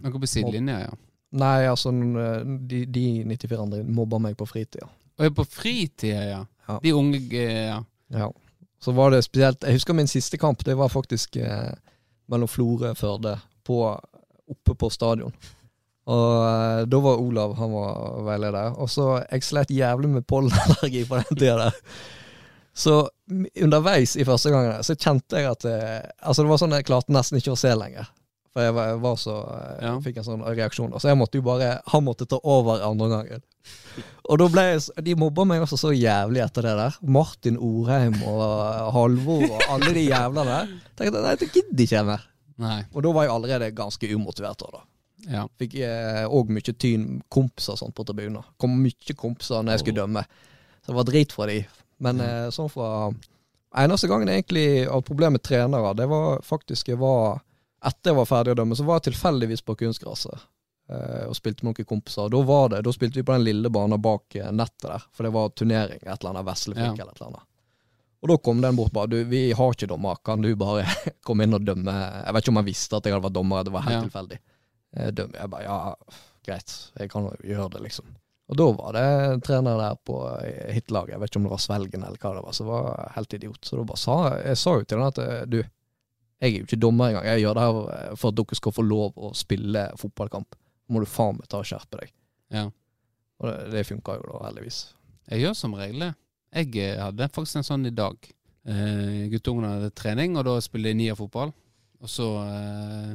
Noe på sidelinja, ja. Nei, altså eh, de, de 94 andre mobba meg på fritida. Og på fritida, ja. Ja. De unge eh, ja. Ja. Så var det spesielt Jeg husker min siste kamp. Det var faktisk eh, mellom Florø og Førde, på, oppe på stadion. Og eh, da var Olav han var veileder. Og så Jeg slet jævlig med pollenallergi på den tida der. Så underveis i første gangen så kjente jeg at eh, Altså det var sånn jeg klarte nesten ikke å se lenger. For jeg var, jeg var så Jeg Ja. fikk en sånn reaksjon. Så jeg måtte jo bare Han måtte ta over andre gangen. Og da ble jeg, De mobba meg også så jævlig etter det der. Martin Orheim og Halvor og alle de jævla der. Tenkte nei, det gidder ikke jeg mer. Nei. Og da var jeg allerede ganske umotivert. da. Ja. Fikk òg mye tyn kompiser sånn på tribuner. Kom mye kompiser når jeg skulle dømme. Så det var drit fra de. Men eh, sånn fra Eneste gangen egentlig av problemet med trenere, det var faktisk jeg var Etter jeg var ferdig å dømme, så var jeg tilfeldigvis på kunstgresset eh, og spilte med noen kompiser. Da var det, da spilte vi på den lille banen bak eh, nettet der, for det var turnering. Et eller annet Veslefink Ja. eller et eller annet. Og da kom den bort bare du, vi har ikke dommer, kan du bare (laughs) komme inn og dømme? Jeg vet ikke om jeg visste at jeg hadde vært dommer, det var helt Ja. tilfeldig. Jeg, Dømme. Jeg bare ja, greit, jeg kan jo gjøre det, liksom. Og da var det en trener der på eh, hitlaget, jeg vet ikke om det var Svelgen eller hva det var, som var helt idiot. Så da bare sa jeg sa jo til han at eh, du, jeg er jo ikke dommer engang, jeg gjør det her eh, for at dere skal få lov å spille fotballkamp. Må du faen meg ta og skjerpe deg. ja. Og det, det funka jo da, heldigvis. Jeg gjør som regel det. Jeg eh, hadde faktisk en sånn i dag. Eh, Guttungene hadde trening, og da spilte de nier-fotball. Og så eh,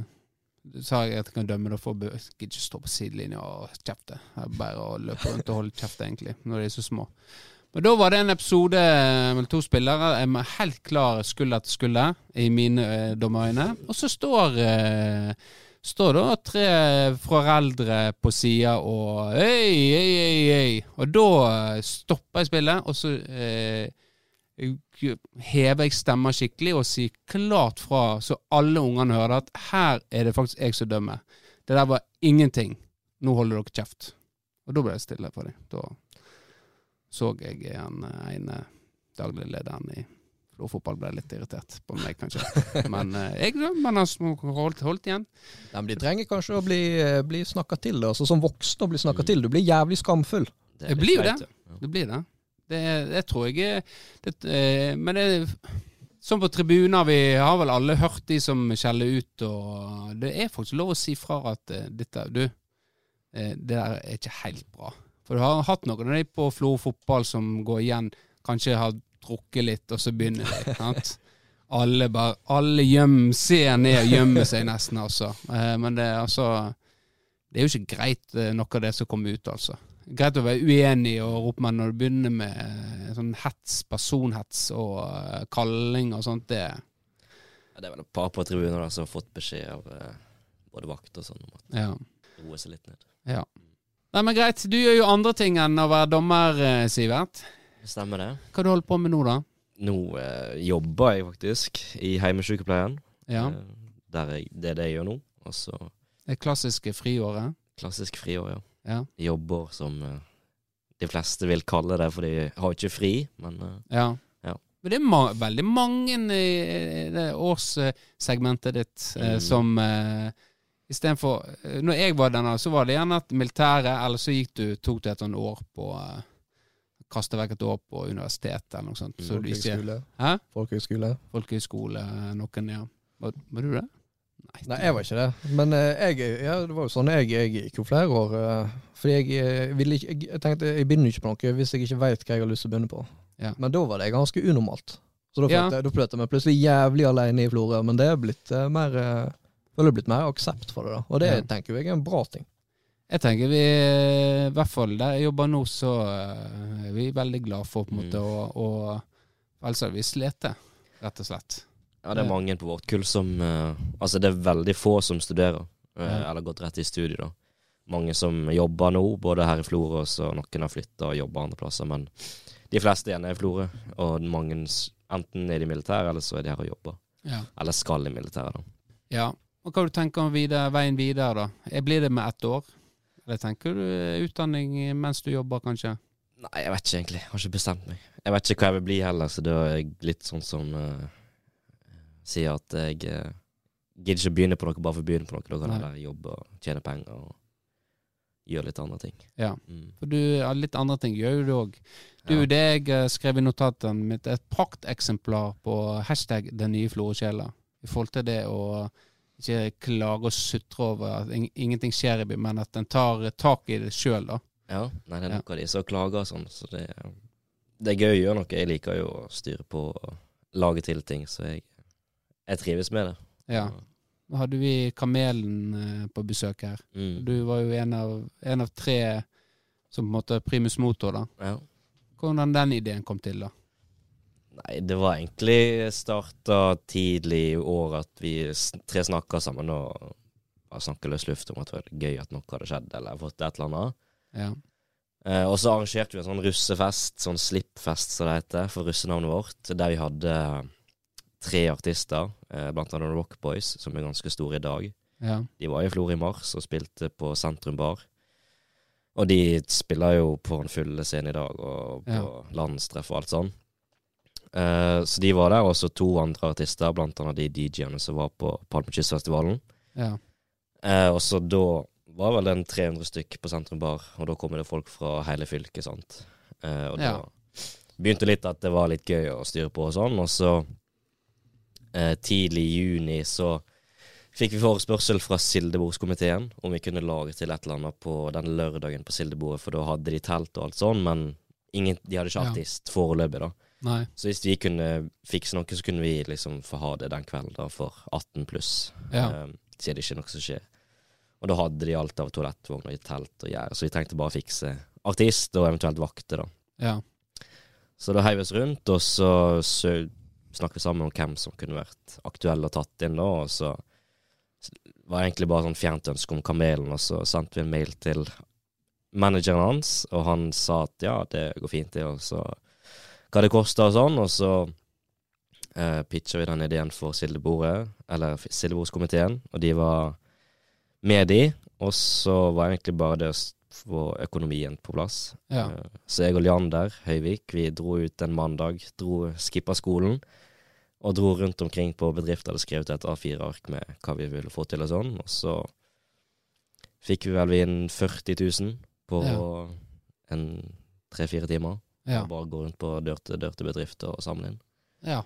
sa jeg at jeg kan dømme, da for jeg ikke stå på sidelinja og kjefte. Jeg bare å løpe rundt og holde kjeft, egentlig, når de er så små. Men da var det en episode med to spillere. Jeg var helt klar skulder til skulder i mine eh, dommerøyne. Og så står eh, Står da tre foreldre på sida og Hei, hei, hei, hei. Og da eh, stopper jeg spillet, og så eh, hever jeg stemma skikkelig og sier klart fra, så alle ungene hører at her er det faktisk jeg som dømmer. Det der var ingenting. Nå holder dere kjeft. Og da ble det stille for dem. Da så jeg han eh, ene daglig lederen i Flo fotball ble litt irritert på meg, kanskje. (laughs) Men jeg jeg men han holdt, holdt igjen. Nei, men de trenger kanskje å bli, eh, bli snakka til, da. Altså, som voksen å bli snakka til. Du blir jævlig skamfull. Det, Det blir jo det. Det blir det. Det, det tror jeg er det, eh, Men det Sånn på tribuner, vi har vel alle hørt de som skjeller ut, og det er faktisk lov å si fra at eh, dette Du, eh, det der er ikke helt bra. For du har hatt noen av de på Flo fotball som går igjen, kanskje har drukket litt, og så begynner de. sant? Alle bare Alle gjem, ser ned og gjemmer seg nesten, altså. Eh, Men det er altså Det er jo ikke greit, eh, noe av det som kommer ut, altså. Greit å være uenig og rope, men når du begynner med eh, sånn hets, personhets og kalling og sånt, det Ja, Det er vel et par på tribunen som har fått beskjed av både vakt og sånn om at Ja. roe seg litt ned. ja. Nei, men greit. Du gjør jo andre ting enn å være dommer, eh, Sivert. Stemmer det. Hva du holder på med nå, da? Nå eh, jobber jeg faktisk i heimesykepleien. Ja. Eh, jeg, det er det jeg gjør nå. Også Det klassiske friåret. klassisk friår, ja. Ja. Jobber som eh, de fleste vil kalle det, for de har jo ikke fri, men eh, Ja. Ja. Men det er ma veldig mange i det årssegmentet ditt eh, Mm. som Istedenfor eh, Når jeg var der, så var det gjerne at militæret, eller så gikk du, tok du et sånt år på eh, Kaste vekk et år på universitetet eller noe sånt. Så Folkehøyskole. Hæ? Folkehøyskole. Folkehøyskole, noen, ja. Var, var du det? Nei, jeg var ikke det. Men eh, jeg, ja, det var jo sånn, jeg, jeg gikk jo flere år. eh, fordi jeg, eh, ville ikke, jeg, tenkte jeg begynner ikke på noe hvis jeg ikke vet hva jeg har lyst til å begynne på. Ja. Men da var det ganske unormalt. Så da Ja. følte, jeg, da følte jeg meg plutselig jævlig alene i Florø. Men det er blitt eh, mer eh, føler det blitt mer aksept for det. da Og det Ja. tenker jeg er en bra ting. Jeg tenker vi, i hvert fall der jeg jobber nå, så eh, er vi veldig glad for på en måte å, å Ellers hadde vi sliter, rett og slett. ja, det er mange på vårt kull som uh, Altså, det er veldig få som studerer, uh, Ja. eller gått rett i studiet, da. Mange som jobber nå, både her i Florø, og så noen har flytta og jobber andre plasser, men de fleste igjen er i Florø, og mange enten er de militære, eller så er de her og jobber. Ja. Eller skal i militæret, da. ja. Og hva du tenker om videre, veien videre, da? Eh, Blir det med ett år? Eller tenker du eh, utdanning mens du jobber, kanskje? Nei, jeg vet ikke egentlig. Jeg har ikke bestemt meg. Jeg vet ikke hva jeg vil bli heller, så da er jeg litt sånn som uh, sier at jeg uh, gidder ikke å begynne på noe bare for å begynne på noe. Da kan jeg heller jobbe og tjene penger og gjøre litt andre ting. Ja. Mm. For du, litt andre ting gjør jo du òg. Du, Ja. det jeg skrev i notatene mitt, er et prakteksemplar på hashtag 'den nye Florø-sjela'. I forhold til det å ikke klager og sutrer over at ingenting skjer i byen, men at en tar tak i det sjøl, da. Ja, nei, det er noen av de som klager og sånn, så det, det er gøy å gjøre noe. Jeg liker jo å styre på og lage til ting, så jeg, jeg trives med det. Ja. Da hadde vi Kamelen eh, på besøk her. Mm. Du var jo en av, en av tre som på en måte primus motor, da. Ja. Hvordan den ideen kom til, da? Nei, det var egentlig starta tidlig i år at vi tre snakka sammen og snakka løs luft om at det var gøy at noe hadde skjedd, eller fått et eller annet. Ja. Eh, og så arrangerte vi en sånn russefest, sånn slippfest som det heter, for russenavnet vårt, der vi hadde tre artister, eh, blant annet Rock Boys, som er ganske store i dag. Ja. De var i Flor i mars og spilte på Sentrum Bar. Og de spiller jo på en fulle scene i dag, og på Ja. landstreff og alt sånn. Eh, så de var der, og så to andre artister, blant annet de DJ-ene som var på Palmekystfestivalen. ja. Uh, og så da var vel en 300 stykk på Sentrum Bar, og da kommer det folk fra hele fylket, sant. Uh, og Ja. da begynte litt at det var litt gøy å styre på og sånn, og så tidlig i juni så fikk vi forespørsel fra Sildebordskomiteen om vi kunne lage til et eller annet på den lørdagen på Sildebordet, for da hadde de telt og alt sånn, men ingen, de hadde ikke Ja. artist foreløpig, da. Nei. Så hvis vi kunne fikse noe, så kunne vi liksom få ha det den kvelden da for 18 pluss. Ja. Um, så er det ikke noe som skjer. Og da hadde de alt av toalettvogn og telt og gjerde, så vi trengte bare fikse artist og eventuelt vakter, da. Ja. Så da heiv vi oss rundt, og så, så snakket vi sammen om hvem som kunne vært aktuelle og tatt inn, da, og så var det egentlig bare sånn fjernt ønske om Kamelen, og så sendte vi en mail til manageren hans, og han sa at ja, det går fint, det, og så hva det kosta og sånn, og så eh, pitcha vi den ideen for Sildebordet, eller Sildebordskomiteen, og de var med de, og så var egentlig bare det å få økonomien på plass. Ja. Eh, Så jeg og Leander Høyvik, vi dro ut en mandag, dro, skippa skolen, og dro rundt omkring på bedrifter, skrev ut et A4-ark med hva vi ville få til og sånn, og så fikk vi vel inn 40 000 på Ja. en tre-fire timer. Ja. Og bare gå rundt på dør til dør til bedrifter og samle inn. ja.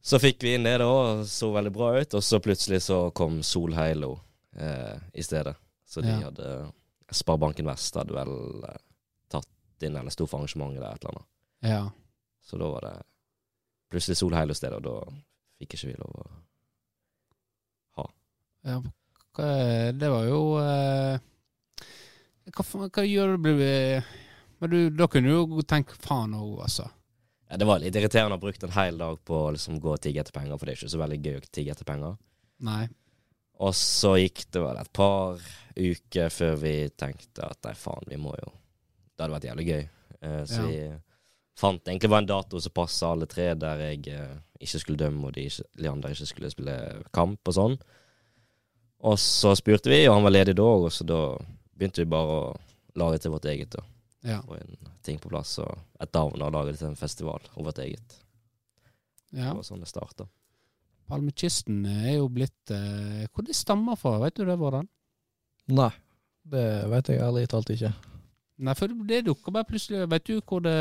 Så fikk vi inn det, da, og så veldig bra ut. Og så plutselig så kom Solheilo eh, i stedet. Så de Ja. hadde Sparebanken Vest hadde vel eh, tatt inn, eller sto for arrangementet der, et eller annet. ja. Så da var det plutselig Solheilo i stedet, og da fikk ikke vi lov å ha. Ja, det var jo eh, hva, hva gjør du blir- Men du, da kunne du jo tenke faen òg, altså. ja, Det var litt irriterende å ha brukt en hel dag på å liksom gå og tigge etter penger, for det er ikke så veldig gøy å tigge etter penger. Nei. Og så gikk det vel et par uker før vi tenkte at nei, faen, vi må jo Det hadde vært jævlig gøy. Eh, så Ja. vi fant egentlig bare en dato som passa alle tre, der jeg eh, ikke skulle dømme, og de ikke, Leander ikke skulle spille kamp og sånn. Og så spurte vi, og han var ledig da òg, så da begynte vi bare å lage til vårt eget. da Ja. Få en ting på plass, og et navn, å lage det til en festival og vårt eget. ja. Det var sånn det starta. Palmekysten er jo blitt eh, Hvor det stammer fra, vet du det, Vårdal? Nei, det vet jeg ærlig talt ikke. Nei, for det dukker bare plutselig Vet du hvor det,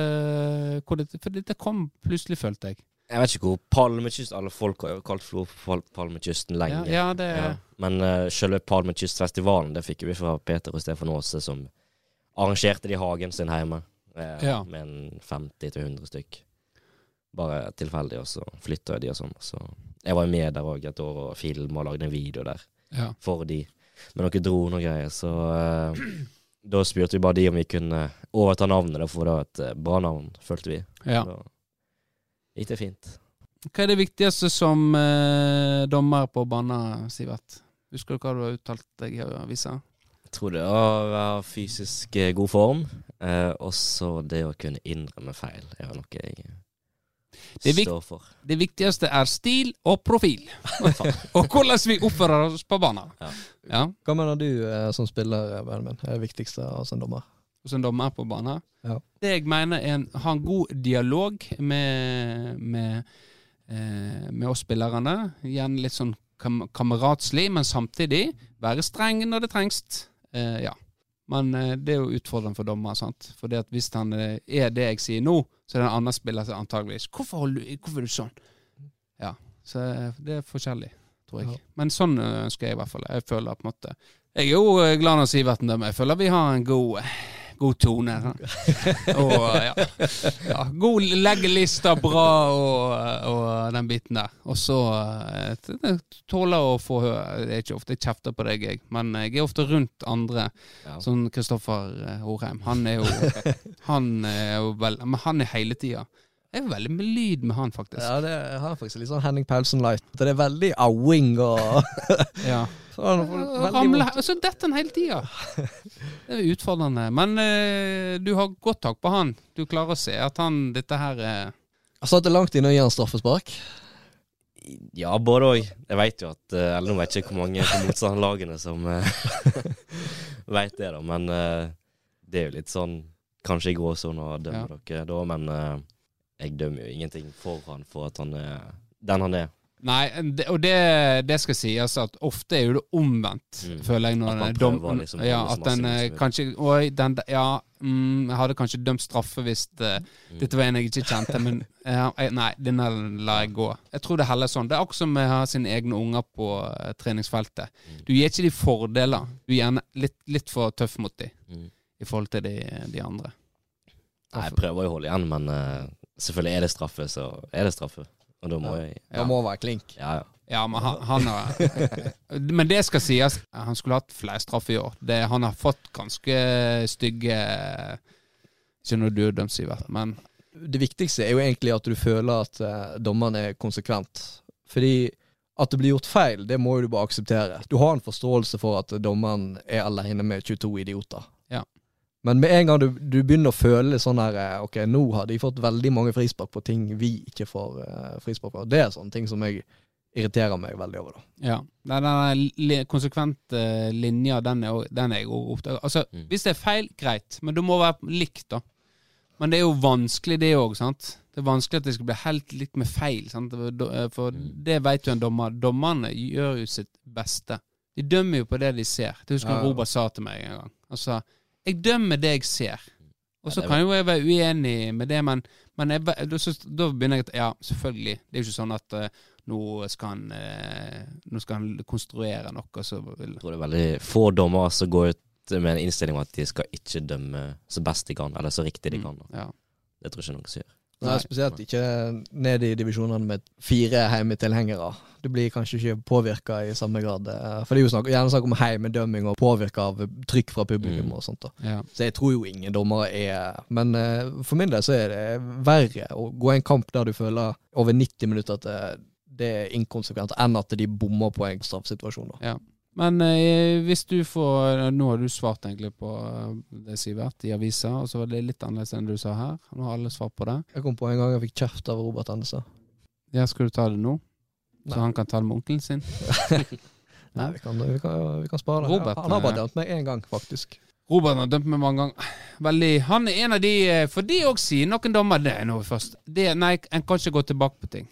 hvor det For dette kom plutselig, følte jeg. Jeg vet ikke hvor Palmekyst Alle folk har jo kalt Flo Pal Palmekysten Ja, lenge. ja, det Ja. Men uh, selve Palmekystfestivalen det fikk vi fra Peter og Stefan Aase, som arrangerte de hagen sin hjemme. eh, Ja. Med en 50-100 stykk. Bare tilfeldig, og så flytta de og sånn. Så jeg var jo med der òg et år og filma og lagde en video der ja. for de. Med noen dro og greier. Så eh, da spurte vi bare de om vi kunne overta navnet, for det var et eh, bra navn, følte vi. ja. Da gikk det fint. Hva er det viktigste som eh, dommer på banen, Sivert? Husker du hva du har uttalt deg i avisa? Jeg tror det er å være fysisk eh, god form, eh, også det å kunne innrømme feil er noe jeg Det vik- står for. Det viktigste er stil og profil. (laughs) og hvordan vi oppfører oss på banen. Ja. ja. Hva mener du eh, som spiller, Benjamin, er det viktigste av en dommer? som dommer på banen. Ja. Det jeg mener er å ha en god dialog med, med, eh, med oss spillerne. Gjerne litt sånn kam kameratslig, men samtidig være streng når det trengs. Eh, ja. Men eh, det er jo utfordrende for dommer. sant? For at hvis han eh, er det jeg sier nå, så er det en annen spiller som antageligvis Hvorfor, holder du, hvorfor er du sånn? Ja. Så eh, det er forskjellig, tror jeg. Ja. Men sånn eh, ønsker jeg i hvert fall. Jeg føler på en måte Jeg er jo eh, glad når Siverten dømmer. Jeg føler vi har en god god tone. Og ja, ja god leggelista, bra og, og den biten der. Og så eh, tåler å få høre Det er ikke ofte jeg kjefter på deg, jeg, men jeg er ofte rundt andre. Ja. Sånn Kristoffer eh, Horheim. Han er jo (laughs) Han er jo vel Men han er hele tida. Jeg er veldig med lyd med han, faktisk. Ja, det har faktisk litt sånn Henning Paulsen light. Det er veldig awing og (laughs) Ja. (laughs) sånn, Ramle, vondt. og så detter han hele tida. Det er utfordrende. Men eh, du har godt tak på han. Du klarer å se at han dette her er Jeg satt det langt inne å gi han straffespark. Ja, både òg. Jeg vet jo at eh, Eller nå vet jeg ikke hvor mange på motstanderlagene som (laughs) uh, veit det, da. Men eh, det er jo litt sånn Kanskje i gråsone å dømme dere da, men eh, jeg dømmer jo ingenting for han for at han er den han er. Nei, det, og det, det skal sies at ofte er jo det omvendt, Mm. føler jeg. Når At man prøver, liksom ja, at den eh, kanskje Oi, den Ja, mm, jeg hadde kanskje dømt straffe hvis uh, Mm. dette var en jeg ikke kjente, men (laughs) uh, nei, denne lar jeg gå. Jeg tror det er heller sånn. Det er akkurat som å ha sine egne unger på uh, treningsfeltet. Mm. Du gir ikke de fordeler. Du er gjerne litt, litt for tøff mot dem Mm. i forhold til de, de andre. Nei, jeg prøver jo å holde igjen, men selvfølgelig er det straffe, så er det straffe. Og da må Ja. jeg Det må være klink. Ja, ja. Ja, men han, han har (laughs) Men det skal sies, han skulle hatt flere straffer i år. Det, han har fått ganske stygge Ikke du har dømt, Sivert, men Det viktigste er jo egentlig at du føler at eh, dommeren er konsekvent. Fordi at det blir gjort feil, det må jo du bare akseptere. Du har en forståelse for at dommeren er alene med 22 idioter. Men med en gang du, du begynner å føle sånn her eh, Ok, nå har de fått veldig mange frispark på ting vi ikke får uh, frispark på. Det er sånne ting som jeg irriterer meg veldig over. da. ja. Den konsekvente linja, den er, den er jeg òg opptatt av. Altså, Mm. hvis det er feil, greit, men det må være likt, da. Men det er jo vanskelig, det òg, sant. Det er vanskelig at det skal bli helt likt med feil, sant. For Mm. det vet jo en dommer. Dommerne gjør jo sitt beste. De dømmer jo på det de ser. Det husker jeg Ja, ja. Robert sa til meg en gang. Altså, jeg dømmer det jeg ser. Og så Ja, kan jo jeg være uenig med det, men, men jeg, da, så, da begynner jeg at Ja, selvfølgelig. Det er jo ikke sånn at uh, nå skal han uh, Nå skal han konstruere noe, så Jeg tror det er veldig få dommere som går ut med en innstilling om at de skal ikke dømme så best de kan, eller så riktig de kan. Mm, Ja. Det tror jeg ikke noen som gjør. Nei, Nei. spesielt ikke ned i divisjonene med fire heimetilhengere. Du blir kanskje ikke påvirka i samme grad. eh, For det er jo snakk, gjerne snakk om heimedømming og påvirka av trykk fra publikum Mm. og sånt. Ja. Så jeg tror jo ingen dommere er Men eh, for min del så er det verre å gå en kamp der du føler over 90 minutter at det, det er inkonsekvent, enn at de bommer på en straffesituasjon. da. Men eh, hvis du får Nå har du svart egentlig på eh, det, Sivert, i avisa, og så var det litt annerledes enn du sa her. Nå har alle svart på det. Jeg kom på en gang jeg fikk kjeft av Robert Endestad. Ja, skal du ta det nå? Så Nei. han kan ta det med onkelen sin? (laughs) Nei, vi kan, vi kan, vi kan spare det. Robert, han har bare eh, dømt meg én gang, faktisk. Robert har dømt meg mange ganger. Veldig Han er en av de eh, For de òg sier noen dommer Det nå først. Det, nei, en kan ikke gå tilbake på ting.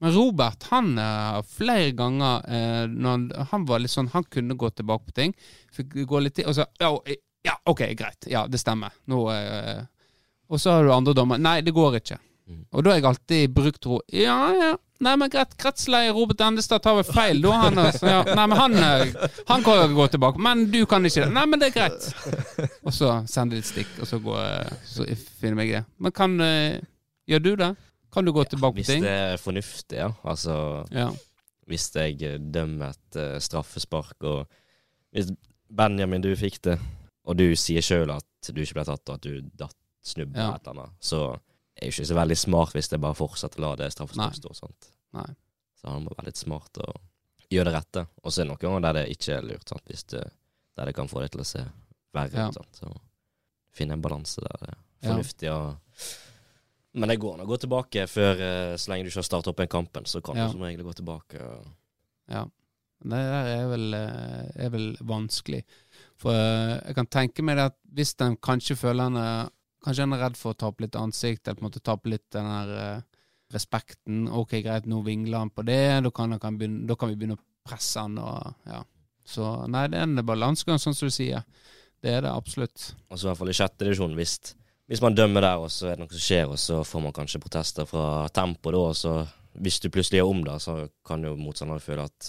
Men Robert, han eh, flere ganger eh, når han, han var litt sånn Han kunne gå tilbake på ting. Fikk gå litt til, og så ja, ja, OK, greit. Ja, det stemmer. Nå eh, Og så har du andre dommer. Nei, det går ikke. Mm. Og da har jeg alltid brukt ro. Ja, ja. Nei, men greit. Kretsleier Robert Endestad tar vel feil, da, han. Altså, ja. Nei, men han, eh, han kan gå tilbake. Men du kan ikke det. Nei, men det er greit. Og så sender de et stikk, og så, går, så finner jeg det. Men kan Gjør du det? Kan du gå tilbake på ting. Hvis det er fornuftig, ja. Altså Ja. hvis jeg eh, dømmer et uh, straffespark, og hvis Benjamin, du fikk det, og du sier sjøl at du ikke ble tatt, og at du datt snubba Ja. et eller annet, så er jo ikke så veldig smart hvis det bare fortsetter å la det straffespark straffesparket stå. sant? Nei. Så han må være litt smart og gjøre det rette. Og så er det noen ganger der det ikke er lurt, sant? Hvis det, der det kan få det til å se verre Ja. ut. sant? Så finne en balanse der det er Ja. fornuftig. og men det går an å gå tilbake før, eh, så lenge du ikke har starta opp en kampen, så kan Ja. du som regel gå tilbake. Ja. Det der er vel, eh, er vel vanskelig. For eh, jeg kan tenke meg det at hvis den kanskje føler er Kanskje han er redd for å tape litt ansikt, eller på en måte tape litt den der respekten. Ok, greit, nå vingler han på det, da kan, han kan begynne, da kan vi begynne å presse han og ja. Så nei, det er en balansegang, sånn som du sier. Det er det absolutt. Og så i hvert fall i sjette divisjon, hvis, hvis man dømmer der, og så er det noe som skjer, og så får man kanskje protester fra tempo da, og så hvis du plutselig gjør om det, så kan jo motstanderen føle at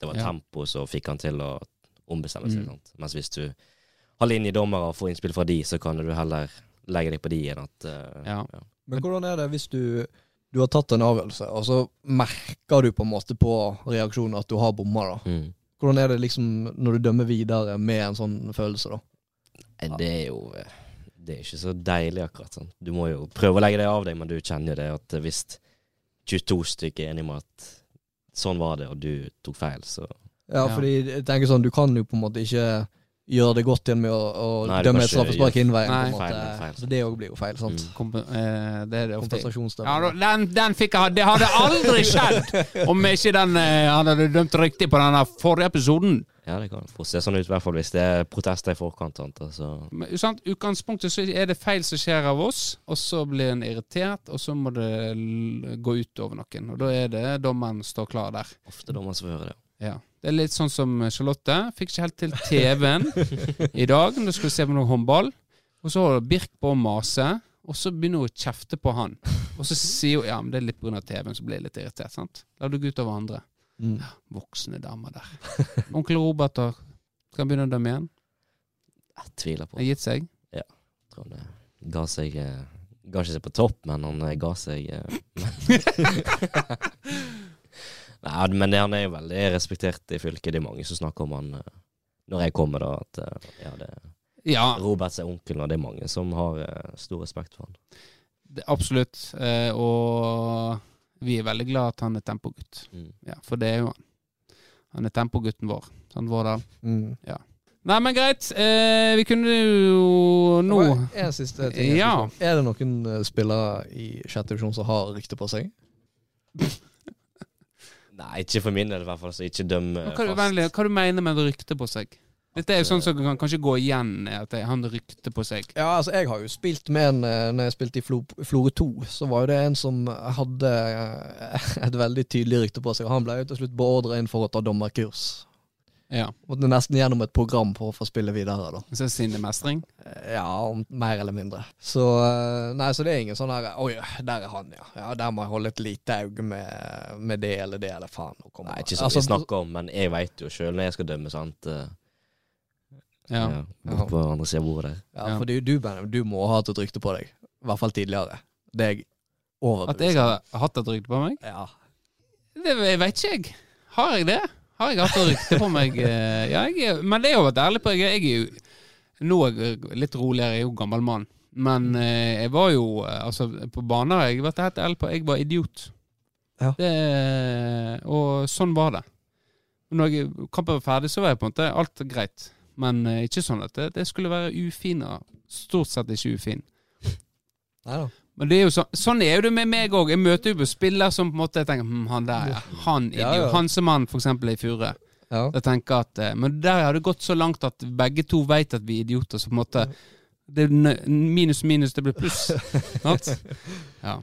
det var Ja. tempo som fikk han til å ombestemme seg. Mm. Sant? Mens hvis du har linjedommere og får innspill fra de, så kan du heller legge deg på de enn at uh, Ja. Men hvordan er det hvis du, du har tatt en avgjørelse, og så merker du på en måte på reaksjonen at du har bomma, da? Mm. Hvordan er det liksom når du dømmer videre med en sånn følelse, da? Det er jo eh, Det er ikke så deilig, akkurat. sånn. Du må jo prøve å legge det av deg, men du kjenner jo det at hvis 22 stykker er enige med at sånn var det, og du tok feil, så Ja, fordi jeg tenker sånn, du kan jo på en måte ikke gjøre det godt igjen med å, å Nei, dømme et straffespark innveien. på en Nei. måte. Feil, feil. Så det òg blir jo feil, sant? Mm. Komp eh, det er det ofte. Kompensasjonsdømming. Ja, da- den, den fikk jeg Det hadde aldri skjedd (laughs) om ikke den eh, hadde dømt riktig på den forrige episoden. Ja, det kan få se sånn ut, i hvert fall hvis det er protester i forkant. Men, sant? Utgangspunktet så er det feil som skjer av oss, og så blir en irritert, og så må det gå ut over noen. Og da er det dommeren står klar der. ofte dommeren som hører det. Ja. Det er litt sånn som Charlotte. Fikk ikke helt til TV-en (laughs) i dag når du skulle se på noe håndball. Og så holder Birk på å mase, og så begynner hun å kjefte på han. Og så sier hun ja, men det er litt pga. TV-en, så blir litt irritert. sant? La det gå ut over andre. Mm. Voksne damer der. (laughs) Onkel Robert da, skal han begynne å dømme igjen? Jeg tviler på Har gitt seg? tror han eh, ga seg eh, Ga ikke seg på topp, men han eh, ga seg (laughs) Nei, men det, han er jo veldig respektert i fylket. Det er mange som snakker om han når jeg kommer, da. At ja, det Ja, Roberts er onkelen, og det er mange som har stor respekt for han. det, absolutt. Eh, og vi er veldig glad at han er tempogutt. Mm. Ja, for det er jo han. Han er tempogutten vår. Sant, Vårdal? Mm. Nei, men greit. Eh, vi kunne jo nå Det var siste ting. jeg Ja. Er det noen eh, spillere i sjette divisjon som har rykte på seg? (laughs) Nei, ikke for min del, i hvert fall. Så ikke døm fast. Hva, du, hva du mener med rykte på seg? Dette er jo sånn som kan kanskje gå igjen, at han rykte på seg. Ja, altså jeg har jo spilt med en eh, Når jeg spilte i Flo, Florø 2, så var jo det en som hadde eh, (laughs) et veldig tydelig rykte på seg. Og han ble jo til slutt beordra inn for å ta dommerkurs. Ja. Måtte nesten gjennom et program for å få spille videre, da. Så sinnemestring. Eh, Ja, om, mer eller mindre. Så Nei, så det er ingen sånn her Oi, der er han, ja. Ja, Der må jeg holde et lite øye med, med det eller det, eller faen. Nei, ikke som Altså, vi snakker om, men jeg veit jo sjøl når jeg skal dømme, sant. Ja. ja, Bort på andre siden av bordet der. Ja, Ja. for du, du, Benjamin, du må ha hatt et rykte på deg. I hvert fall tidligere. Det er jeg overbevist At jeg har hatt et rykte på meg? Ja. Det jeg vet ikke jeg. Har jeg det? Har jeg hatt et rykte på meg? (laughs) Eh, Ja, jeg er, men det er jo vært ærlig på. Jeg, jeg er jo Nå er jeg litt roligere, jeg er jo gammel mann. Men eh, jeg var jo eh, Altså, på baner har jeg vært helt ærlig på. Jeg var idiot. Ja. Det, og sånn var det. Når jeg, kampen var ferdig, så var jeg på en måte alt greit. Men eh, ikke sånn at det, det skulle være ufin. Stort sett ikke ufin. Neida. Men det er jo så, sånn er jo det med meg òg. Jeg møter jo spiller som på en måte jeg tenker hm, Han der, ja. Han Ja, idiot. ja. Hansemann, for eksempel, i Fure. Ja. Jeg tenker at eh, Men der har det gått så langt at begge to vet at vi er idioter. Så på en måte det er Minus minus, det blir pluss. (laughs) Ja. Ja.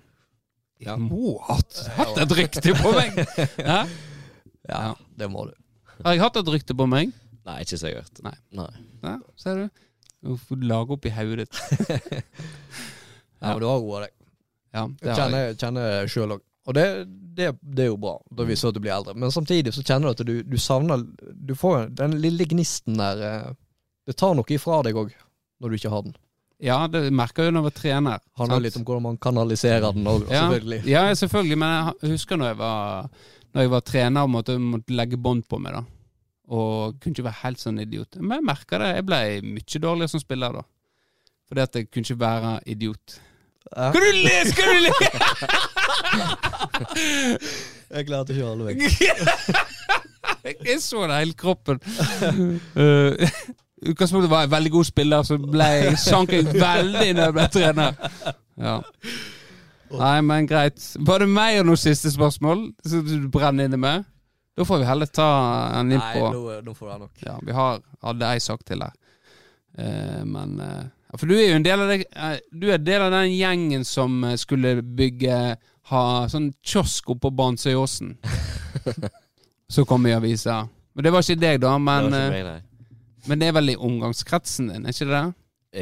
Jeg må ha hatt, hatt et rykte på meg! (laughs) Ja? ja, det må du. Har jeg hatt et rykte på meg? Nei, ikke sikkert jeg har hørt. Nei. Nei. Ja, ser du? Du får lage opp i hodet ditt. (laughs) Ja, men du har roa deg. Ja, det har jeg. kjenner, kjenner sjøl òg. Og det, det, det er jo bra. Da viser det at du blir eldre. Men samtidig så kjenner du at du, du savner Du får den lille gnisten der eh, Det tar noe ifra deg òg, når du ikke har den. Ja, det merker jeg jo når jeg var trener. Handler sant? litt om hvordan man kanaliserer den òg, Ja. selvfølgelig. Ja, selvfølgelig, men jeg husker når jeg var, når jeg var trener og måtte, måtte legge bånd på meg, da. Og kunne ikke være helt sånn idiot. Men jeg merka det. Jeg ble mye dårligere som spiller da. Fordi at jeg kunne ikke være idiot. Ja. Skal du le?! Skal du le?! (laughs) Jeg klarte ikke å holde meg. (laughs) Jeg så det hele kroppen. Uh, Utgangspunktet var jeg veldig god spiller, så ble jeg, sank jeg veldig når jeg ble trener. Ja. Nei, men greit. Var det meg og noen siste spørsmål som du brenner inne med? Da får vi heller ta en inn Nei, nå, nå får du ha nok. Ja, vi har, hadde ei sak til her. Eh, men eh, For du er jo en del av det, eh, Du er del av den gjengen som eh, skulle bygge Ha sånn kiosk oppå på Bansøyåsen. (laughs) Så kom i avisa. Men det var ikke deg, da. Men, det var eh, meg, men det er vel i omgangskretsen din, er ikke det?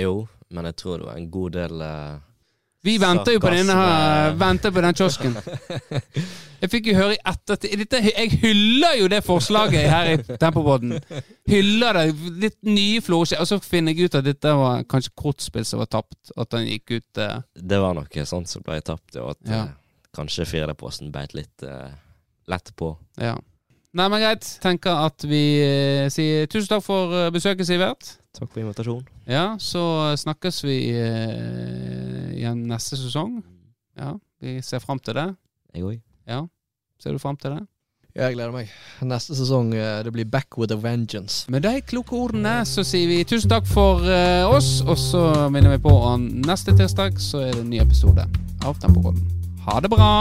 Jo, men jeg tror det var en god del eh, Vi venter jo på denne her, venter på den kiosken. (laughs) Jeg fikk jo høre i ettertid dette, Jeg hyller jo det forslaget her i Tempobåten. Hyller det. Litt nye florskje. Og så finner jeg ut at dette var kanskje kortspill som var tapt. At den gikk ut uh... Det var noe sånt som ble tapt, og at Ja. uh, kanskje Firdaposten beit litt uh, lett på. Ja. Nei, men greit. Tenker at vi eh, sier tusen takk for eh, besøket, Sivert. Takk for invitasjonen. Ja, så snakkes vi eh, igjen neste sesong. Ja, vi ser fram til det. Jeg òg. Ja, ser du fram til det? Jeg gleder meg. Neste sesong eh, det blir Back with a Vengeance. Med de kloke ordene så sier vi tusen takk for eh, oss, og så minner vi på at neste tirsdag så er det en ny episode av Tempopodden. Ha det bra!